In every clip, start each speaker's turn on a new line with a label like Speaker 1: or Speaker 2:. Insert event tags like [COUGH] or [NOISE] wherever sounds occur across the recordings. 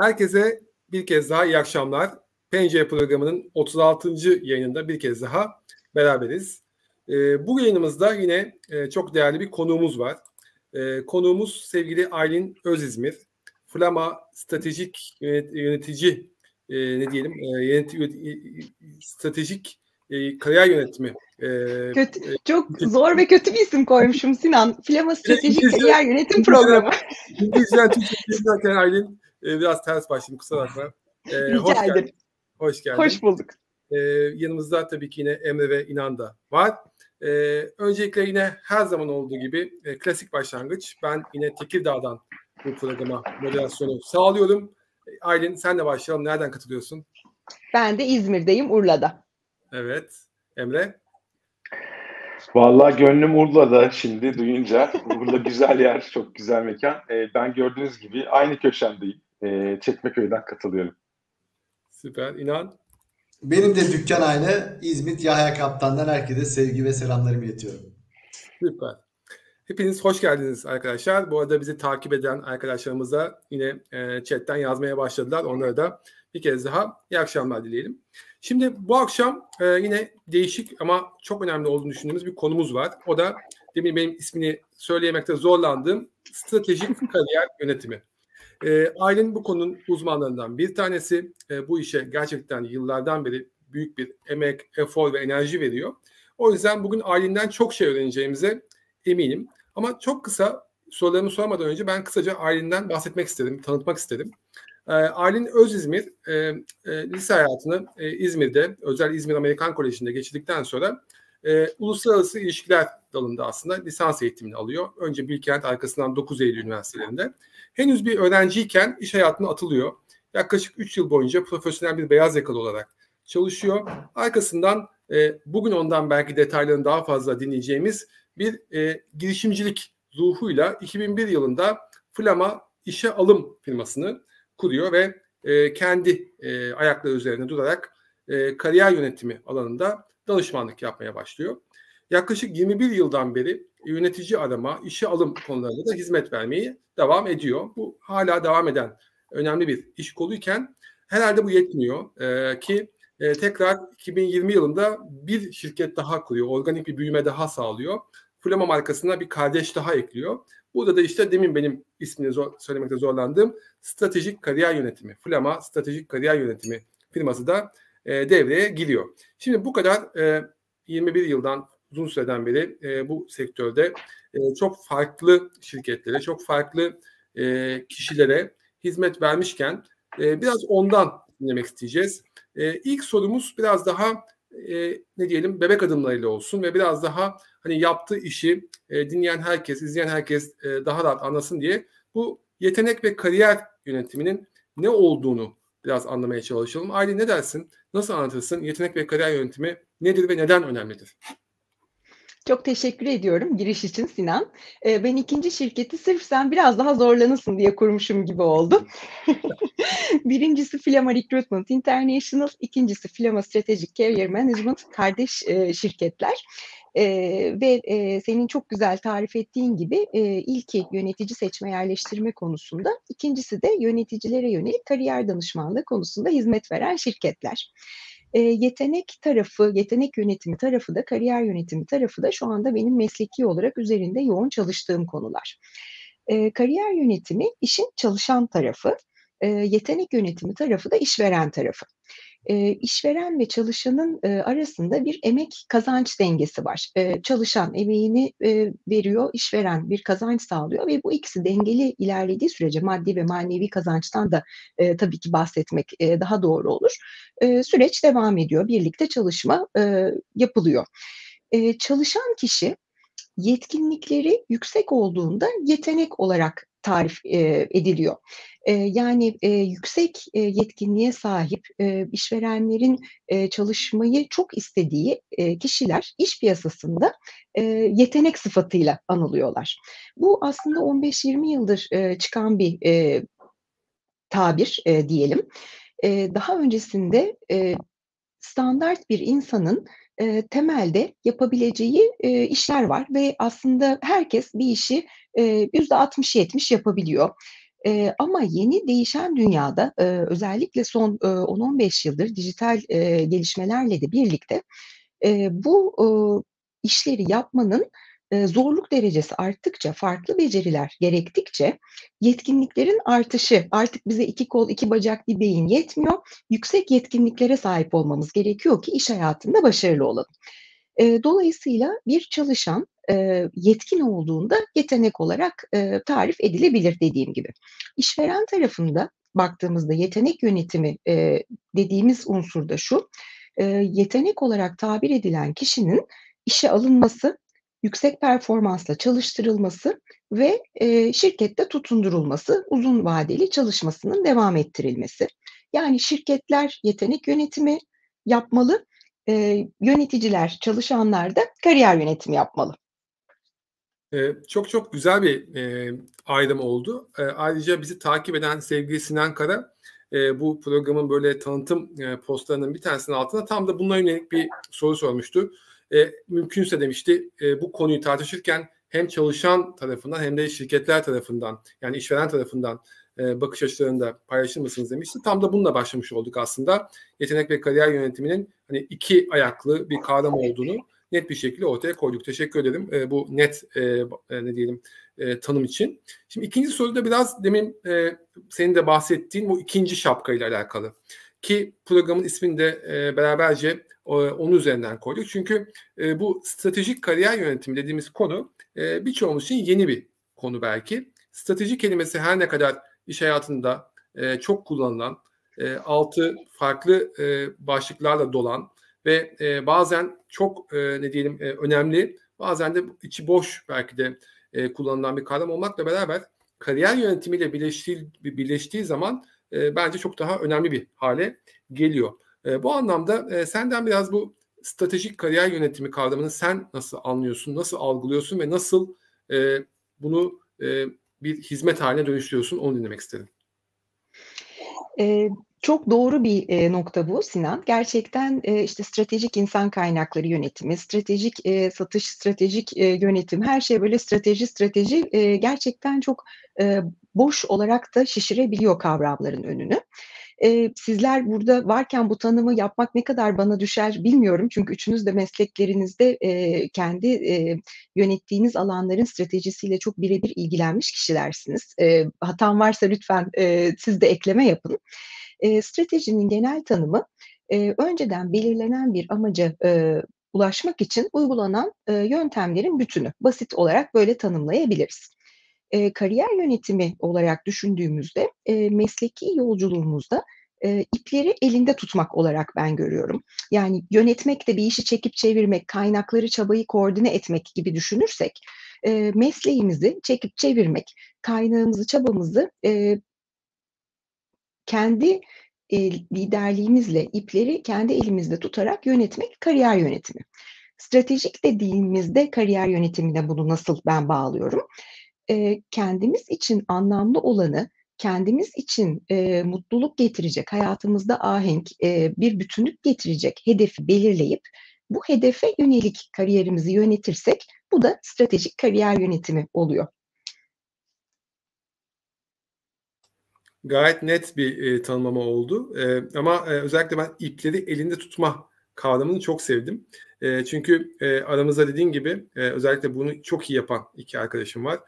Speaker 1: Herkese bir kez daha iyi akşamlar. Pencere programının 36. yayınında bir kez daha beraberiz. E, bu yayınımızda yine e, çok değerli bir konuğumuz var. E, konuğumuz sevgili Aylin Özizmir. Flama stratejik yönetici e, ne diyelim e, yönet, stratejik e, kariyer yönetimi. E,
Speaker 2: kötü, çok e, zor ve kötü bir isim koymuşum Sinan. Flama Stratejik Kariyer Yönetim Programı.
Speaker 1: İngilizceden Türkçe'ye Aylin e, biraz ters başladım kusura bakma.
Speaker 2: E, Rica hoş ederim. Geldin.
Speaker 1: Hoş geldin.
Speaker 2: Hoş bulduk.
Speaker 1: E, yanımızda tabii ki yine Emre ve İnan da var. E, öncelikle yine her zaman olduğu gibi e, klasik başlangıç. Ben yine Tekirdağ'dan bu programa moderasyonu sağlıyorum. Aylin sen de başlayalım. Nereden katılıyorsun?
Speaker 2: Ben de İzmir'deyim, Urla'da.
Speaker 1: Evet. Emre?
Speaker 3: Vallahi gönlüm Urla'da şimdi duyunca. Urla güzel yer, çok güzel mekan. Ee, ben gördüğünüz gibi aynı köşemdeyim. Ee, Çekmeköy'den katılıyorum.
Speaker 1: Süper. İnan?
Speaker 4: Benim de dükkan aynı. İzmit Yahya Kaptan'dan herkese sevgi ve selamlarımı iletiyorum.
Speaker 1: Süper. Hepiniz hoş geldiniz arkadaşlar. Bu arada bizi takip eden arkadaşlarımıza yine e, chatten yazmaya başladılar. Onlara da bir kez daha iyi akşamlar dileyelim. Şimdi bu akşam e, yine değişik ama çok önemli olduğunu düşündüğümüz bir konumuz var. O da demin benim ismini söyleyemekte zorlandığım stratejik kariyer yönetimi. E, Aylin bu konunun uzmanlarından bir tanesi. E, bu işe gerçekten yıllardan beri büyük bir emek, efor ve enerji veriyor. O yüzden bugün Aylin'den çok şey öğreneceğimize eminim. Ama çok kısa sorularımı sormadan önce ben kısaca Aylin'den bahsetmek istedim, tanıtmak istedim. E, Aylin Özizmir e, e, lise hayatını e, İzmir'de, özel İzmir Amerikan Koleji'nde geçirdikten sonra e, uluslararası ilişkiler dalında aslında lisans eğitimini alıyor. Önce Bilkent arkasından 9 Eylül Üniversitelerinde. Henüz bir öğrenciyken iş hayatına atılıyor. Yaklaşık 3 yıl boyunca profesyonel bir beyaz yakalı olarak çalışıyor. Arkasından e, bugün ondan belki detaylarını daha fazla dinleyeceğimiz bir e, girişimcilik ruhuyla 2001 yılında Flama işe alım firmasını kuruyor ve e, kendi e, ayakları üzerine durarak e, kariyer yönetimi alanında danışmanlık yapmaya başlıyor. Yaklaşık 21 yıldan beri yönetici arama, işe alım konularında da hizmet vermeyi devam ediyor. Bu hala devam eden önemli bir iş koluyken herhalde bu yetmiyor e, ki e, tekrar 2020 yılında bir şirket daha kuruyor. Organik bir büyüme daha sağlıyor. Flama markasına bir kardeş daha ekliyor. Burada da işte demin benim ismini zor, söylemekte zorlandığım stratejik kariyer yönetimi. Flama stratejik kariyer yönetimi firması da e, devreye giriyor. Şimdi bu kadar e, 21 yıldan uzun süreden beri e, bu sektörde e, çok farklı şirketlere, çok farklı e, kişilere hizmet vermişken e, biraz ondan dinlemek isteyeceğiz. E, ilk sorumuz biraz daha e, ne diyelim bebek adımlarıyla olsun ve biraz daha hani yaptığı işi e, dinleyen herkes, izleyen herkes e, daha rahat anlasın diye bu yetenek ve kariyer yönetiminin ne olduğunu biraz anlamaya çalışalım. Aylin ne dersin? Nasıl anlatırsın? Yetenek ve kariyer yönetimi nedir ve neden önemlidir?
Speaker 2: Çok teşekkür ediyorum giriş için Sinan. Ee, ben ikinci şirketi sırf sen biraz daha zorlanırsın diye kurmuşum gibi oldu. [LAUGHS] Birincisi Flama Recruitment International, ikincisi Flama Strategic Career Management kardeş e, şirketler. E, ve e, senin çok güzel tarif ettiğin gibi e, ilki yönetici seçme yerleştirme konusunda, ikincisi de yöneticilere yönelik kariyer danışmanlığı konusunda hizmet veren şirketler. E, yetenek tarafı, yetenek yönetimi tarafı da, kariyer yönetimi tarafı da şu anda benim mesleki olarak üzerinde yoğun çalıştığım konular. E, kariyer yönetimi işin çalışan tarafı, e, yetenek yönetimi tarafı da işveren tarafı e, işveren ve çalışanın arasında bir emek kazanç dengesi var. Çalışan emeğini veriyor, işveren bir kazanç sağlıyor ve bu ikisi dengeli ilerlediği sürece maddi ve manevi kazançtan da tabii ki bahsetmek daha doğru olur. Süreç devam ediyor, birlikte çalışma yapılıyor. Çalışan kişi yetkinlikleri yüksek olduğunda yetenek olarak tarif e, ediliyor. E, yani e, yüksek e, yetkinliğe sahip e, işverenlerin e, çalışmayı çok istediği e, kişiler iş piyasasında e, yetenek sıfatıyla anılıyorlar. Bu aslında 15-20 yıldır e, çıkan bir e, tabir e, diyelim. E, daha öncesinde e, standart bir insanın e, temelde yapabileceği e, işler var ve aslında herkes bir işi yüzde 60-70 yapabiliyor. E, ama yeni değişen dünyada e, özellikle son e, 10-15 yıldır dijital e, gelişmelerle de birlikte e, bu e, işleri yapmanın zorluk derecesi arttıkça, farklı beceriler gerektikçe yetkinliklerin artışı, artık bize iki kol, iki bacak, bir beyin yetmiyor. Yüksek yetkinliklere sahip olmamız gerekiyor ki iş hayatında başarılı olalım. Dolayısıyla bir çalışan yetkin olduğunda yetenek olarak tarif edilebilir dediğim gibi. İşveren tarafında baktığımızda yetenek yönetimi dediğimiz unsur da şu, yetenek olarak tabir edilen kişinin işe alınması, yüksek performansla çalıştırılması ve e, şirkette tutundurulması, uzun vadeli çalışmasının devam ettirilmesi. Yani şirketler yetenek yönetimi yapmalı, e, yöneticiler, çalışanlar da kariyer yönetimi yapmalı.
Speaker 1: Ee, çok çok güzel bir e, ayrım oldu. E, ayrıca bizi takip eden sevgili Sinan Kara e, bu programın böyle tanıtım e, postlarının bir tanesinin altında tam da bununla yönelik bir soru sormuştu. E, mümkünse demişti e, bu konuyu tartışırken hem çalışan tarafından hem de şirketler tarafından yani işveren tarafından e, bakış açılarını da paylaşır mısınız demişti. Tam da bununla başlamış olduk aslında. Yetenek ve kariyer yönetiminin hani iki ayaklı bir kavram olduğunu net bir şekilde ortaya koyduk. Teşekkür ederim e, bu net e, e, ne diyelim e, tanım için. Şimdi ikinci soruda biraz demin e, senin de bahsettiğin bu ikinci şapka ile alakalı. Ki programın ismini de e, beraberce e, onun üzerinden koyduk. Çünkü e, bu stratejik kariyer yönetimi dediğimiz konu e, birçoğumuz için yeni bir konu belki. Strateji kelimesi her ne kadar iş hayatında e, çok kullanılan, e, altı farklı e, başlıklarla dolan ve e, bazen çok e, ne diyelim e, önemli, bazen de içi boş belki de e, kullanılan bir kavram olmakla beraber kariyer yönetimiyle birleştiği, birleştiği zaman e, bence çok daha önemli bir hale geliyor. E, bu anlamda e, senden biraz bu stratejik kariyer yönetimi kavramını sen nasıl anlıyorsun, nasıl algılıyorsun ve nasıl e, bunu e, bir hizmet haline dönüştürüyorsun onu dinlemek istedim.
Speaker 2: Ee, çok doğru bir e, nokta bu Sinan. Gerçekten e, işte stratejik insan kaynakları yönetimi, stratejik e, satış, stratejik e, yönetim, her şey böyle strateji strateji e, gerçekten çok e, boş olarak da şişirebiliyor kavramların önünü. E, sizler burada varken bu tanımı yapmak ne kadar bana düşer bilmiyorum. Çünkü üçünüz de mesleklerinizde e, kendi e, yönettiğiniz alanların stratejisiyle çok birebir ilgilenmiş kişilersiniz. E, hatam varsa lütfen e, siz de ekleme yapın. E, stratejinin genel tanımı e, önceden belirlenen bir amaca e, ulaşmak için uygulanan e, yöntemlerin bütünü. Basit olarak böyle tanımlayabiliriz. E, kariyer yönetimi olarak düşündüğümüzde e, mesleki yolculuğumuzda e, ipleri elinde tutmak olarak ben görüyorum. Yani yönetmek de bir işi çekip çevirmek, kaynakları, çabayı koordine etmek gibi düşünürsek, e, mesleğimizi çekip çevirmek, kaynağımızı, çabamızı e, kendi e, liderliğimizle ipleri kendi elimizde tutarak yönetmek kariyer yönetimi. Stratejik dediğimizde kariyer yönetimine bunu nasıl ben bağlıyorum? E, kendimiz için anlamlı olanı, kendimiz için e, mutluluk getirecek, hayatımızda ahenk, e, bir bütünlük getirecek hedefi belirleyip bu hedefe yönelik kariyerimizi yönetirsek bu da stratejik kariyer yönetimi oluyor.
Speaker 1: Gayet net bir e, tanımlama oldu. E, ama e, özellikle ben ipleri elinde tutma kavramını çok sevdim. E, çünkü e, aramızda dediğin gibi e, özellikle bunu çok iyi yapan iki arkadaşım var.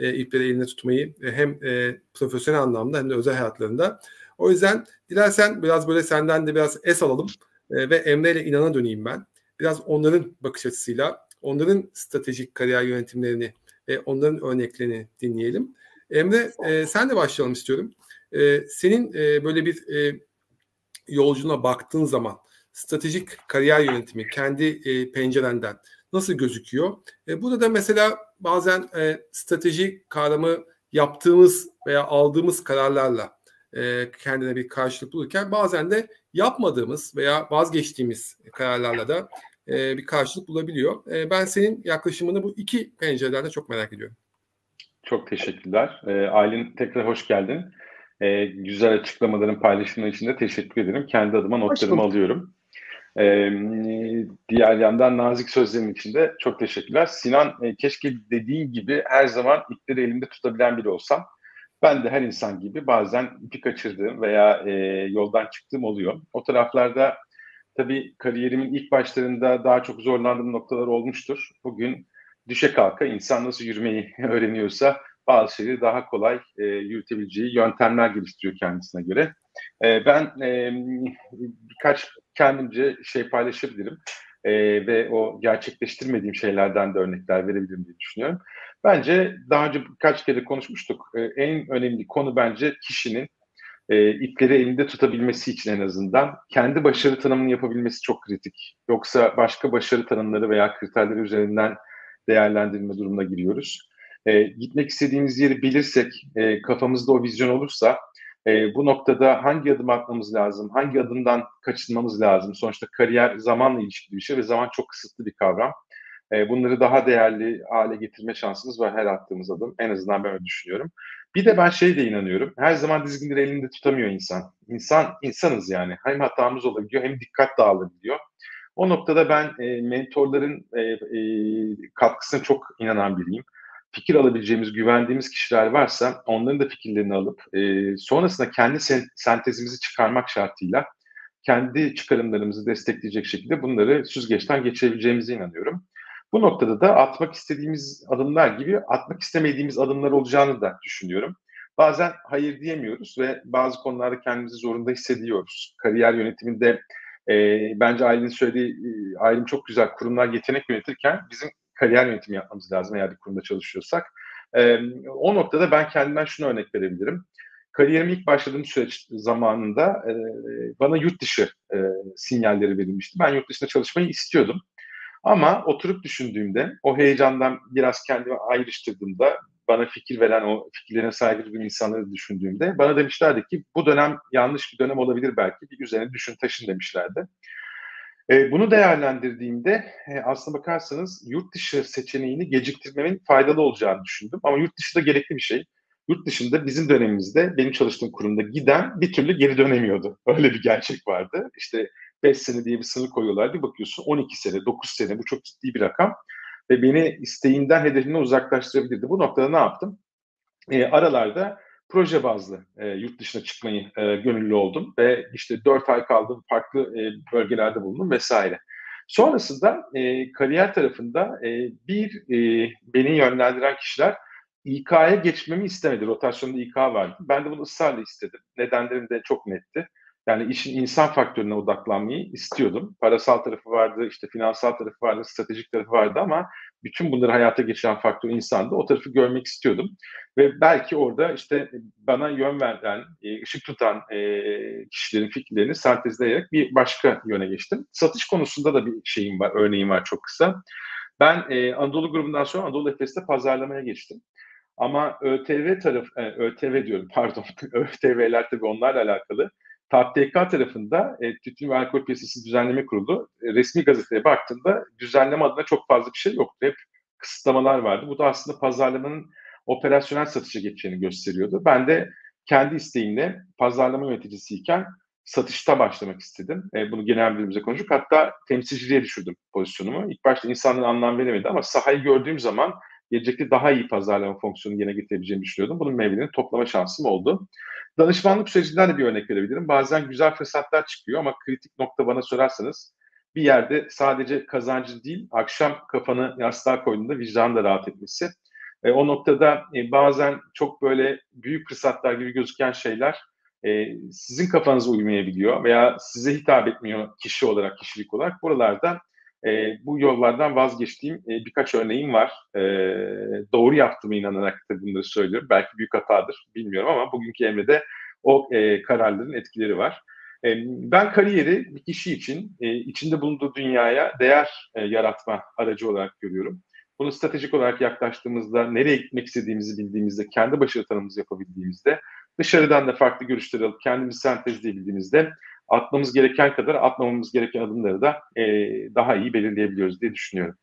Speaker 1: E, ipleri elinde tutmayı e, hem e, profesyonel anlamda hem de özel hayatlarında. O yüzden dilersen biraz böyle senden de biraz es alalım e, ve Emre ile İnan'a döneyim ben. Biraz onların bakış açısıyla, onların stratejik kariyer yönetimlerini ve onların örneklerini dinleyelim. Emre e, sen de başlayalım istiyorum. E, senin e, böyle bir e, yolculuğuna baktığın zaman stratejik kariyer yönetimi kendi e, pencerenden nasıl gözüküyor? E, burada da mesela bazen e, strateji kavramı yaptığımız veya aldığımız kararlarla e, kendine bir karşılık bulurken bazen de yapmadığımız veya vazgeçtiğimiz kararlarla da e, bir karşılık bulabiliyor. E, ben senin yaklaşımını bu iki pencereden de çok merak ediyorum.
Speaker 3: Çok teşekkürler. E, Aylin tekrar hoş geldin. E, güzel açıklamaların paylaşımı için de teşekkür ederim. Kendi adıma notlarımı alıyorum. Diğer yandan nazik sözlerin için de çok teşekkürler. Sinan e, keşke dediğin gibi her zaman ipleri elimde tutabilen biri olsam. Ben de her insan gibi bazen ipi kaçırdığım veya e, yoldan çıktığım oluyor. O taraflarda tabii kariyerimin ilk başlarında daha çok zorlandığım noktalar olmuştur. Bugün düşe kalka insan nasıl yürümeyi [LAUGHS] öğreniyorsa bazı şeyleri daha kolay e, yürütebileceği yöntemler geliştiriyor kendisine göre. E, ben e, birkaç kendimce şey paylaşabilirim e, ve o gerçekleştirmediğim şeylerden de örnekler verebilirim diye düşünüyorum. Bence daha önce birkaç kere konuşmuştuk. E, en önemli konu bence kişinin e, ipleri elinde tutabilmesi için en azından kendi başarı tanımını yapabilmesi çok kritik. Yoksa başka başarı tanımları veya kriterleri üzerinden değerlendirme durumuna giriyoruz. E, gitmek istediğimiz yeri bilirsek, e, kafamızda o vizyon olursa e, bu noktada hangi adım atmamız lazım, hangi adımdan kaçınmamız lazım? Sonuçta kariyer zamanla ilişkili bir şey ve zaman çok kısıtlı bir kavram. E, bunları daha değerli hale getirme şansımız var her attığımız adım. En azından ben öyle düşünüyorum. Bir de ben şey de inanıyorum. Her zaman dizginleri elinde tutamıyor insan. İnsan insanız yani. Hem hatamız olabiliyor hem dikkat dağılabiliyor. O noktada ben e, mentorların e, e, katkısına çok inanan biriyim fikir alabileceğimiz, güvendiğimiz kişiler varsa onların da fikirlerini alıp e, sonrasında kendi sen, sentezimizi çıkarmak şartıyla kendi çıkarımlarımızı destekleyecek şekilde bunları süzgeçten geçirebileceğimize inanıyorum. Bu noktada da atmak istediğimiz adımlar gibi atmak istemediğimiz adımlar olacağını da düşünüyorum. Bazen hayır diyemiyoruz ve bazı konularda kendimizi zorunda hissediyoruz. Kariyer yönetiminde e, bence Aylin'in söylediği, e, Aylin çok güzel kurumlar yetenek yönetirken bizim kariyer yönetimi yapmamız lazım eğer bir kurumda çalışıyorsak. E, o noktada ben kendimden şunu örnek verebilirim. Kariyerim ilk başladığım süreç zamanında e, bana yurt dışı e, sinyalleri verilmişti. Ben yurt dışında çalışmayı istiyordum. Ama oturup düşündüğümde, o heyecandan biraz kendimi ayrıştırdığımda, bana fikir veren o fikirlerine saygı duyduğum insanları düşündüğümde bana demişlerdi ki bu dönem yanlış bir dönem olabilir belki bir üzerine düşün taşın demişlerdi. E, bunu değerlendirdiğimde e, aslına bakarsanız yurt dışı seçeneğini geciktirmemin faydalı olacağını düşündüm. Ama yurt dışı da gerekli bir şey. Yurt dışında bizim dönemimizde benim çalıştığım kurumda giden bir türlü geri dönemiyordu. [LAUGHS] Öyle bir gerçek vardı. İşte 5 sene diye bir sınır koyuyorlar. Bir bakıyorsun 12 sene, 9 sene bu çok ciddi bir rakam. Ve beni isteğinden hedefimden uzaklaştırabilirdi. Bu noktada ne yaptım? E, aralarda proje bazlı e, yurt dışına çıkmayı e, gönüllü oldum ve işte dört ay kaldım, farklı e, bölgelerde bulundum vesaire. Sonrasında e, kariyer tarafında e, bir e, beni yönlendiren kişiler İK'ya geçmemi istemedi. Rotasyonda İK vardı. Ben de bunu ısrarla istedim. Nedenlerim de çok netti. Yani işin insan faktörüne odaklanmayı istiyordum. Parasal tarafı vardı, işte finansal tarafı vardı, stratejik tarafı vardı ama bütün bunları hayata geçiren faktör insandı. O tarafı görmek istiyordum. Ve belki orada işte bana yön veren, e, ışık tutan e, kişilerin fikirlerini sentezleyerek bir başka yöne geçtim. Satış konusunda da bir şeyim var, örneğim var çok kısa. Ben e, Anadolu grubundan sonra Anadolu Efes'te pazarlamaya geçtim. Ama ÖTV taraf, ÖTV diyorum pardon, [LAUGHS] ÖTV'ler tabii onlarla alakalı. TAPTK tarafında e, Tütün ve Alkol Piyasası Düzenleme Kurulu e, resmi gazeteye baktığında düzenleme adına çok fazla bir şey yoktu. Hep kısıtlamalar vardı. Bu da aslında pazarlamanın operasyonel satışa geçeceğini gösteriyordu. Ben de kendi isteğimle pazarlama yöneticisiyken satışta başlamak istedim. E, bunu genel müdürümüze konuştuk. Hatta temsilciliğe düşürdüm pozisyonumu. İlk başta insanların anlam veremedi ama sahayı gördüğüm zaman gelecekte daha iyi pazarlama fonksiyonu yerine getirebileceğimi düşünüyordum. Bunun meyvelerini toplama şansım oldu. Danışmanlık sürecinden de bir örnek verebilirim. Bazen güzel fırsatlar çıkıyor ama kritik nokta bana sorarsanız bir yerde sadece kazancı değil, akşam kafanı yastığa koyduğunda vicdanın da rahat etmesi. E, o noktada e, bazen çok böyle büyük fırsatlar gibi gözüken şeyler e, sizin kafanıza uymayabiliyor veya size hitap etmiyor kişi olarak, kişilik olarak. Buralarda e, bu yollardan vazgeçtiğim e, birkaç örneğim var. E, doğru yaptığımı inanarak da bunları söylüyorum. Belki büyük hatadır, bilmiyorum ama bugünkü Emre'de o e, kararların etkileri var. E, ben kariyeri bir kişi için e, içinde bulunduğu dünyaya değer e, yaratma aracı olarak görüyorum. Bunu stratejik olarak yaklaştığımızda, nereye gitmek istediğimizi bildiğimizde, kendi başarı tanımımızı yapabildiğimizde, dışarıdan da farklı görüşler alıp kendimizi sentezleyebildiğimizde atmamız gereken kadar atmamamız gereken adımları da e, daha iyi belirleyebiliyoruz diye düşünüyorum.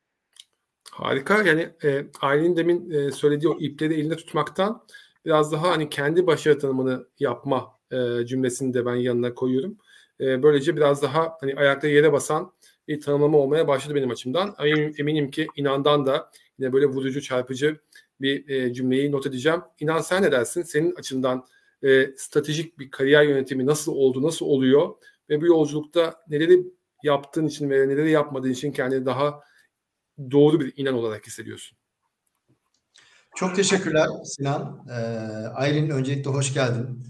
Speaker 1: Harika. Yani e, Aylin demin e, söylediği o ipleri elinde tutmaktan biraz daha hani kendi başarı tanımını yapma e, cümlesini de ben yanına koyuyorum. E, böylece biraz daha hani ayakta yere basan bir tanımlama olmaya başladı benim açımdan. Eminim, eminim ki inandan da yine böyle vurucu, çarpıcı bir e, cümleyi not edeceğim. İnan sen ne dersin? Senin açından e, stratejik bir kariyer yönetimi nasıl oldu, nasıl oluyor ve bu yolculukta neleri yaptığın için ve neleri yapmadığın için kendini daha doğru bir inan olarak hissediyorsun?
Speaker 4: Çok teşekkürler Sinan. Ee, Aylin öncelikle hoş geldin.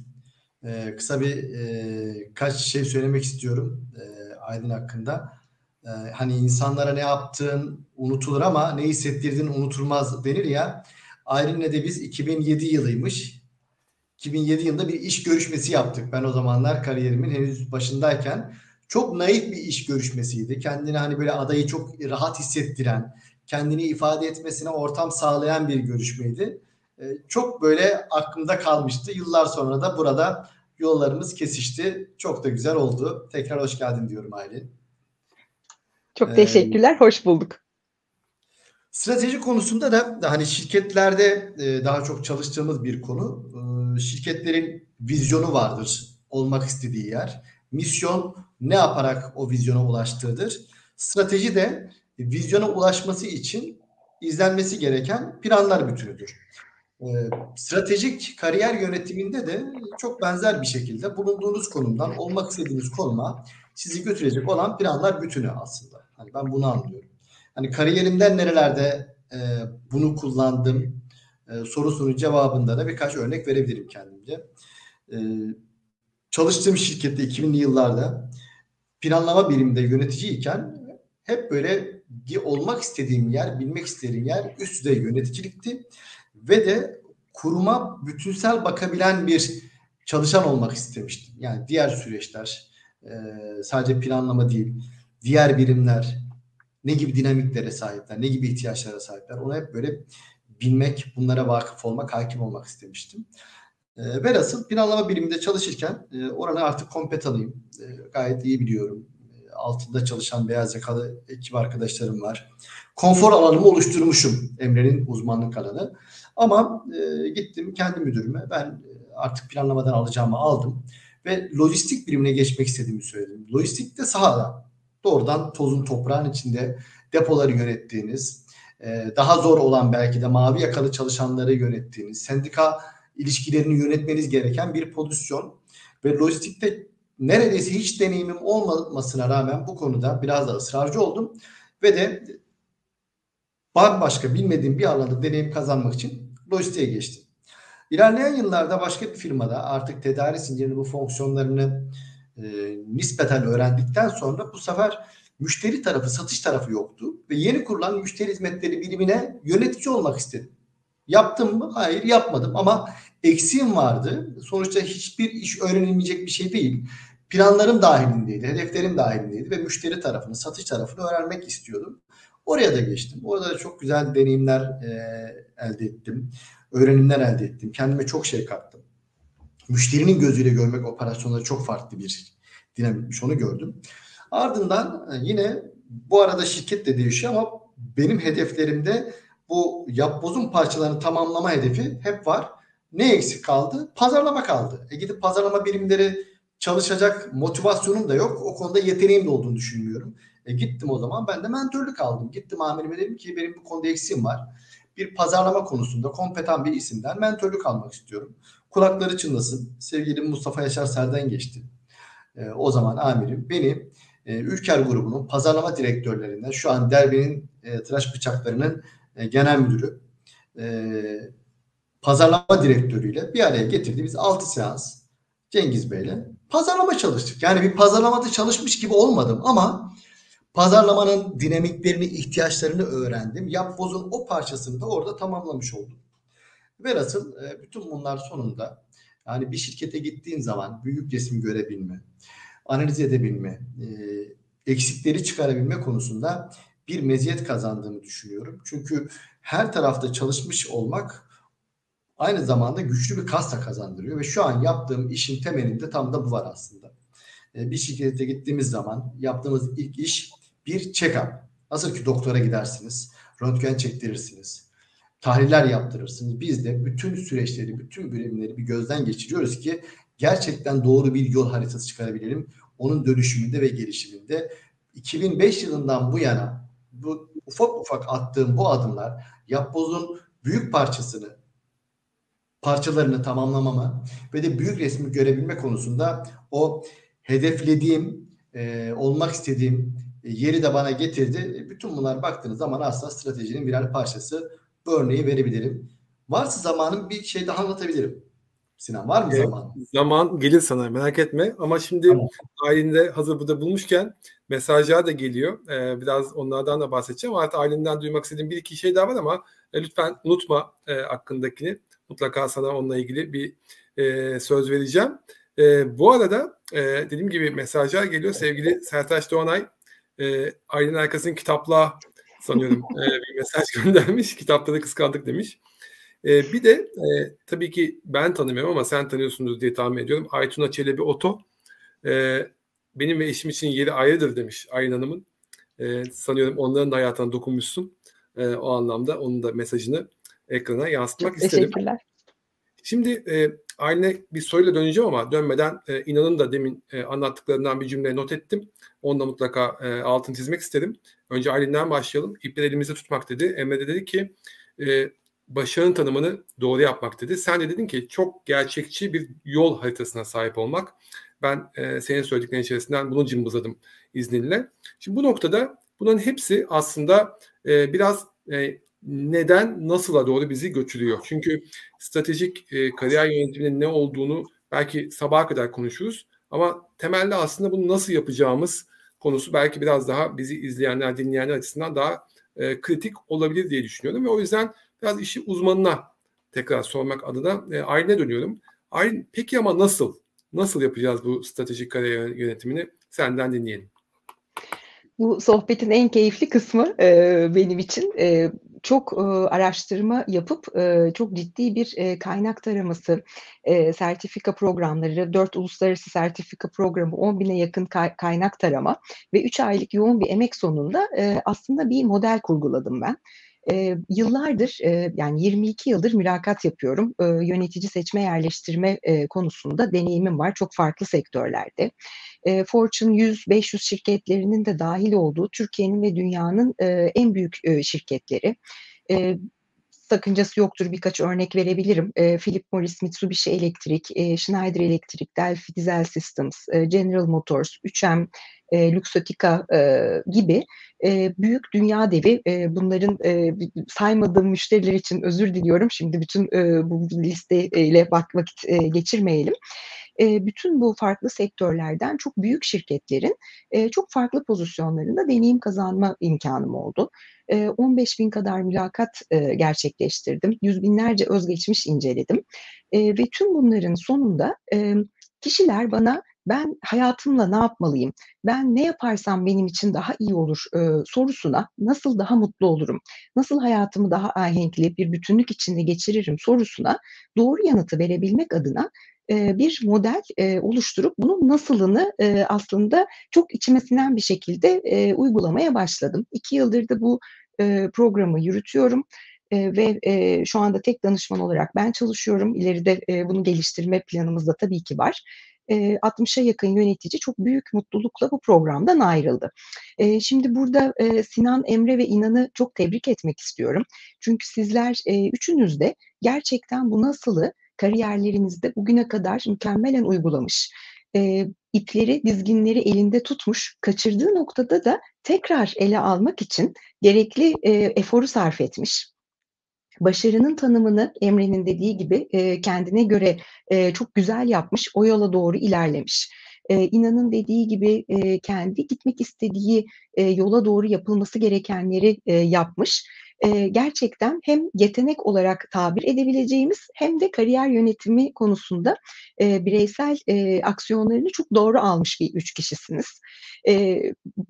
Speaker 4: Ee, kısa bir e, kaç şey söylemek istiyorum e, Aylin hakkında. E, hani insanlara ne yaptığın unutulur ama ne hissettirdiğin unutulmaz denir ya. Aylin'le de biz 2007 yılıymış. 2007 yılında bir iş görüşmesi yaptık. Ben o zamanlar kariyerimin henüz başındayken çok naif bir iş görüşmesiydi. Kendini hani böyle adayı çok rahat hissettiren, kendini ifade etmesine ortam sağlayan bir görüşmeydi. Ee, çok böyle aklımda kalmıştı. Yıllar sonra da burada yollarımız kesişti. Çok da güzel oldu. Tekrar hoş geldin diyorum Aylin.
Speaker 2: Çok teşekkürler. Ee, hoş bulduk.
Speaker 4: Strateji konusunda da hani şirketlerde e, daha çok çalıştığımız bir konu. Ee, şirketlerin vizyonu vardır. Olmak istediği yer. Misyon ne yaparak o vizyona ulaştığıdır. Strateji de vizyona ulaşması için izlenmesi gereken planlar bütünüdür. E, stratejik kariyer yönetiminde de çok benzer bir şekilde bulunduğunuz konumdan olmak istediğiniz konuma sizi götürecek olan planlar bütünü aslında. Hani ben bunu anlıyorum. Hani kariyerimden nerelerde e, bunu kullandım e, sorusunun cevabında da birkaç örnek verebilirim kendimce. E, çalıştığım şirkette 2000'li yıllarda planlama biriminde yöneticiyken hep böyle olmak istediğim yer, bilmek istediğim yer üst düzey yöneticilikti ve de kuruma bütünsel bakabilen bir çalışan olmak istemiştim. Yani diğer süreçler e, sadece planlama değil, diğer birimler ne gibi dinamiklere sahipler, ne gibi ihtiyaçlara sahipler onu hep böyle bilmek, bunlara vakıf olmak, hakim olmak istemiştim. E, velhasıl planlama biriminde çalışırken e, oranı artık kompet alayım. E, gayet iyi biliyorum. E, altında çalışan beyaz yakalı ekip arkadaşlarım var. Konfor alanımı oluşturmuşum Emre'nin uzmanlık alanı. Ama e, gittim kendi müdürüme ben e, artık planlamadan alacağımı aldım ve lojistik birimine geçmek istediğimi söyledim. Lojistik de sahada. Doğrudan tozun toprağın içinde depoları yönettiğiniz, e, daha zor olan belki de mavi yakalı çalışanları yönettiğiniz, sendika ilişkilerini yönetmeniz gereken bir pozisyon ve lojistikte neredeyse hiç deneyimim olmamasına rağmen bu konuda biraz da ısrarcı oldum ve de bambaşka bilmediğim bir alanda deneyim kazanmak için lojistiğe geçtim. İlerleyen yıllarda başka bir firmada artık tedarik zincirinin bu fonksiyonlarını e, nispeten öğrendikten sonra bu sefer müşteri tarafı, satış tarafı yoktu ve yeni kurulan müşteri hizmetleri birimine yönetici olmak istedim. Yaptım mı? Hayır yapmadım ama eksiğim vardı. Sonuçta hiçbir iş öğrenilmeyecek bir şey değil. Planlarım dahilindeydi, hedeflerim dahilindeydi ve müşteri tarafını, satış tarafını öğrenmek istiyordum. Oraya da geçtim. Orada da çok güzel deneyimler e, elde ettim. Öğrenimler elde ettim. Kendime çok şey kattım. Müşterinin gözüyle görmek operasyonları çok farklı bir dinamikmiş onu gördüm. Ardından e, yine bu arada şirket de değişiyor ama benim hedeflerimde bu yapbozun parçalarını tamamlama hedefi hep var. Ne eksik kaldı? Pazarlama kaldı. E gidip pazarlama birimleri çalışacak motivasyonum da yok. O konuda yeteneğim de olduğunu düşünmüyorum. E gittim o zaman ben de mentörlük aldım. Gittim amirime dedim ki benim bu konuda eksiğim var. Bir pazarlama konusunda kompetan bir isimden mentörlük almak istiyorum. Kulakları çınlasın. Sevgili Mustafa Yaşar Serden geçti. E, o zaman amirim beni e, Ülker grubunun pazarlama direktörlerinden şu an Derbi'nin e, tıraş bıçaklarının e, genel müdürü e, pazarlama direktörüyle bir araya getirdi. Biz 6 seans Cengiz Bey'le pazarlama çalıştık. Yani bir pazarlamada çalışmış gibi olmadım ama Pazarlamanın dinamiklerini, ihtiyaçlarını öğrendim. Yapboz'un o parçasını da orada tamamlamış oldum. Velhasıl e, bütün bunlar sonunda yani bir şirkete gittiğin zaman büyük resim görebilme, analiz edebilme, e, eksikleri çıkarabilme konusunda bir meziyet kazandığımı düşünüyorum. Çünkü her tarafta çalışmış olmak aynı zamanda güçlü bir kas kazandırıyor ve şu an yaptığım işin temelinde tam da bu var aslında. E, bir şirkete gittiğimiz zaman yaptığımız ilk iş bir check-up. Nasıl ki doktora gidersiniz, röntgen çektirirsiniz, tahliller yaptırırsınız. Biz de bütün süreçleri, bütün birimleri bir gözden geçiriyoruz ki gerçekten doğru bir yol haritası çıkarabilelim. Onun dönüşümünde ve gelişiminde 2005 yılından bu yana bu ufak ufak attığım bu adımlar Yapboz'un büyük parçasını parçalarını tamamlamama ve de büyük resmi görebilme konusunda o hedeflediğim, e, olmak istediğim e, yeri de bana getirdi. E, bütün bunlar baktığınız zaman aslında stratejinin birer parçası. Bu örneği verebilirim. Varsa zamanım bir şey daha anlatabilirim. Sinan var mı evet, zaman?
Speaker 1: Zaman gelir sana merak etme. Ama şimdi tamam. ailinde hazır burada bulmuşken mesajlar da geliyor. Ee, biraz onlardan da bahsedeceğim. Artık ailenden duymak istediğim bir iki şey daha var ama e, lütfen unutma e, hakkındakini. Mutlaka sana onunla ilgili bir e, söz vereceğim. E, bu arada e, dediğim gibi mesajlar geliyor. Sevgili Sertaç Doğanay e, Aylin Erkas'ın kitapla sanıyorum e, bir mesaj [LAUGHS] göndermiş. Kitapları kıskandık demiş. E, bir de e, tabii ki ben tanımıyorum ama sen tanıyorsundur diye tahmin ediyorum. Aytuna Çelebi Oto e, benim ve eşim için yeri ayrıdır demiş Aylin Hanım'ın. E, sanıyorum onların da hayatına dokunmuşsun. E, o anlamda onun da mesajını ekrana yansıtmak Çok istedim. Teşekkürler. Şimdi e, Aylin'e bir soruyla döneceğim ama dönmeden e, inanın da demin e, anlattıklarından bir cümle not ettim. Onu da mutlaka e, altını çizmek istedim. Önce Aylin'den başlayalım. İpleri elimizde tutmak dedi. Emre de dedi ki e, başarının tanımını doğru yapmak dedi. Sen de dedin ki çok gerçekçi bir yol haritasına sahip olmak. Ben e, senin söylediklerin içerisinden bunu cımbızladım izninle. Şimdi bu noktada bunların hepsi aslında e, biraz e, neden nasıla doğru bizi götürüyor. Çünkü stratejik e, kariyer yönetiminin ne olduğunu belki sabaha kadar konuşuruz. Ama temelde aslında bunu nasıl yapacağımız konusu belki biraz daha bizi izleyenler, dinleyenler açısından daha e, kritik olabilir diye düşünüyorum. Ve o yüzden biraz işi uzmanına tekrar sormak adına e, Aylin'e dönüyorum. Aylin peki ama nasıl? Nasıl yapacağız bu stratejik kariyer yönetimini? Senden dinleyelim.
Speaker 2: Bu sohbetin en keyifli kısmı e, benim için. E, çok e, araştırma yapıp e, çok ciddi bir e, kaynak taraması, e, sertifika programları, dört uluslararası sertifika programı, 10 bine yakın kay- kaynak tarama ve 3 aylık yoğun bir emek sonunda e, aslında bir model kurguladım ben. E, yıllardır e, yani 22 yıldır mülakat yapıyorum. E, yönetici seçme yerleştirme e, konusunda deneyimim var çok farklı sektörlerde. E, Fortune 100-500 şirketlerinin de dahil olduğu Türkiye'nin ve dünyanın e, en büyük e, şirketleri. E, sakıncası yoktur birkaç örnek verebilirim. E, Philip Morris, Mitsubishi Electric, e, Schneider Electric, Delphi Diesel Systems, e, General Motors, 3M, e, Luxottica e, gibi e, büyük dünya devi e, bunların e, saymadığım müşteriler için özür diliyorum. Şimdi bütün e, bu listeyle bak vakit e, geçirmeyelim. E, bütün bu farklı sektörlerden çok büyük şirketlerin e, çok farklı pozisyonlarında deneyim kazanma imkanım oldu. 15 bin kadar mülakat gerçekleştirdim. Yüz binlerce özgeçmiş inceledim. Ve tüm bunların sonunda kişiler bana ben hayatımla ne yapmalıyım? Ben ne yaparsam benim için daha iyi olur e, sorusuna nasıl daha mutlu olurum? Nasıl hayatımı daha ahenkli bir bütünlük içinde geçiririm sorusuna doğru yanıtı verebilmek adına bir model oluşturup bunun nasılını aslında çok içime sinen bir şekilde uygulamaya başladım. İki yıldır da bu programı yürütüyorum. Ve şu anda tek danışman olarak ben çalışıyorum. İleride bunu geliştirme planımız da tabii ki var. 60'a yakın yönetici çok büyük mutlulukla bu programdan ayrıldı. Şimdi burada Sinan, Emre ve İnan'ı çok tebrik etmek istiyorum. Çünkü sizler üçünüz de gerçekten bu nasılı kariyerlerinizde bugüne kadar mükemmelen uygulamış. ipleri, dizginleri elinde tutmuş, kaçırdığı noktada da tekrar ele almak için gerekli eforu sarf etmiş başarının tanımını Emre'nin dediği gibi e, kendine göre e, çok güzel yapmış, o yola doğru ilerlemiş. E, İnan'ın dediği gibi e, kendi gitmek istediği e, yola doğru yapılması gerekenleri e, yapmış e, gerçekten hem yetenek olarak tabir edebileceğimiz hem de kariyer yönetimi konusunda e, bireysel e, aksiyonlarını çok doğru almış bir üç kişisiniz. E,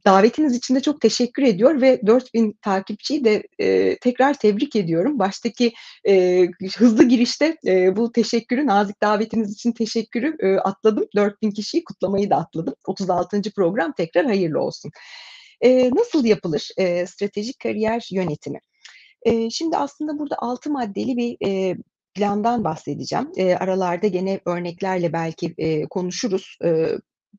Speaker 2: davetiniz için de çok teşekkür ediyor ve 4000 takipçiyi de e, tekrar tebrik ediyorum. Baştaki e, hızlı girişte e, bu teşekkürü, nazik davetiniz için teşekkürü e, atladım. 4000 kişiyi kutlamayı da atladım. 36. program tekrar hayırlı olsun. E, nasıl yapılır e, stratejik kariyer yönetimi? E, şimdi aslında burada altı maddeli bir e, plandan bahsedeceğim. E, aralarda gene örneklerle belki e, konuşuruz. E,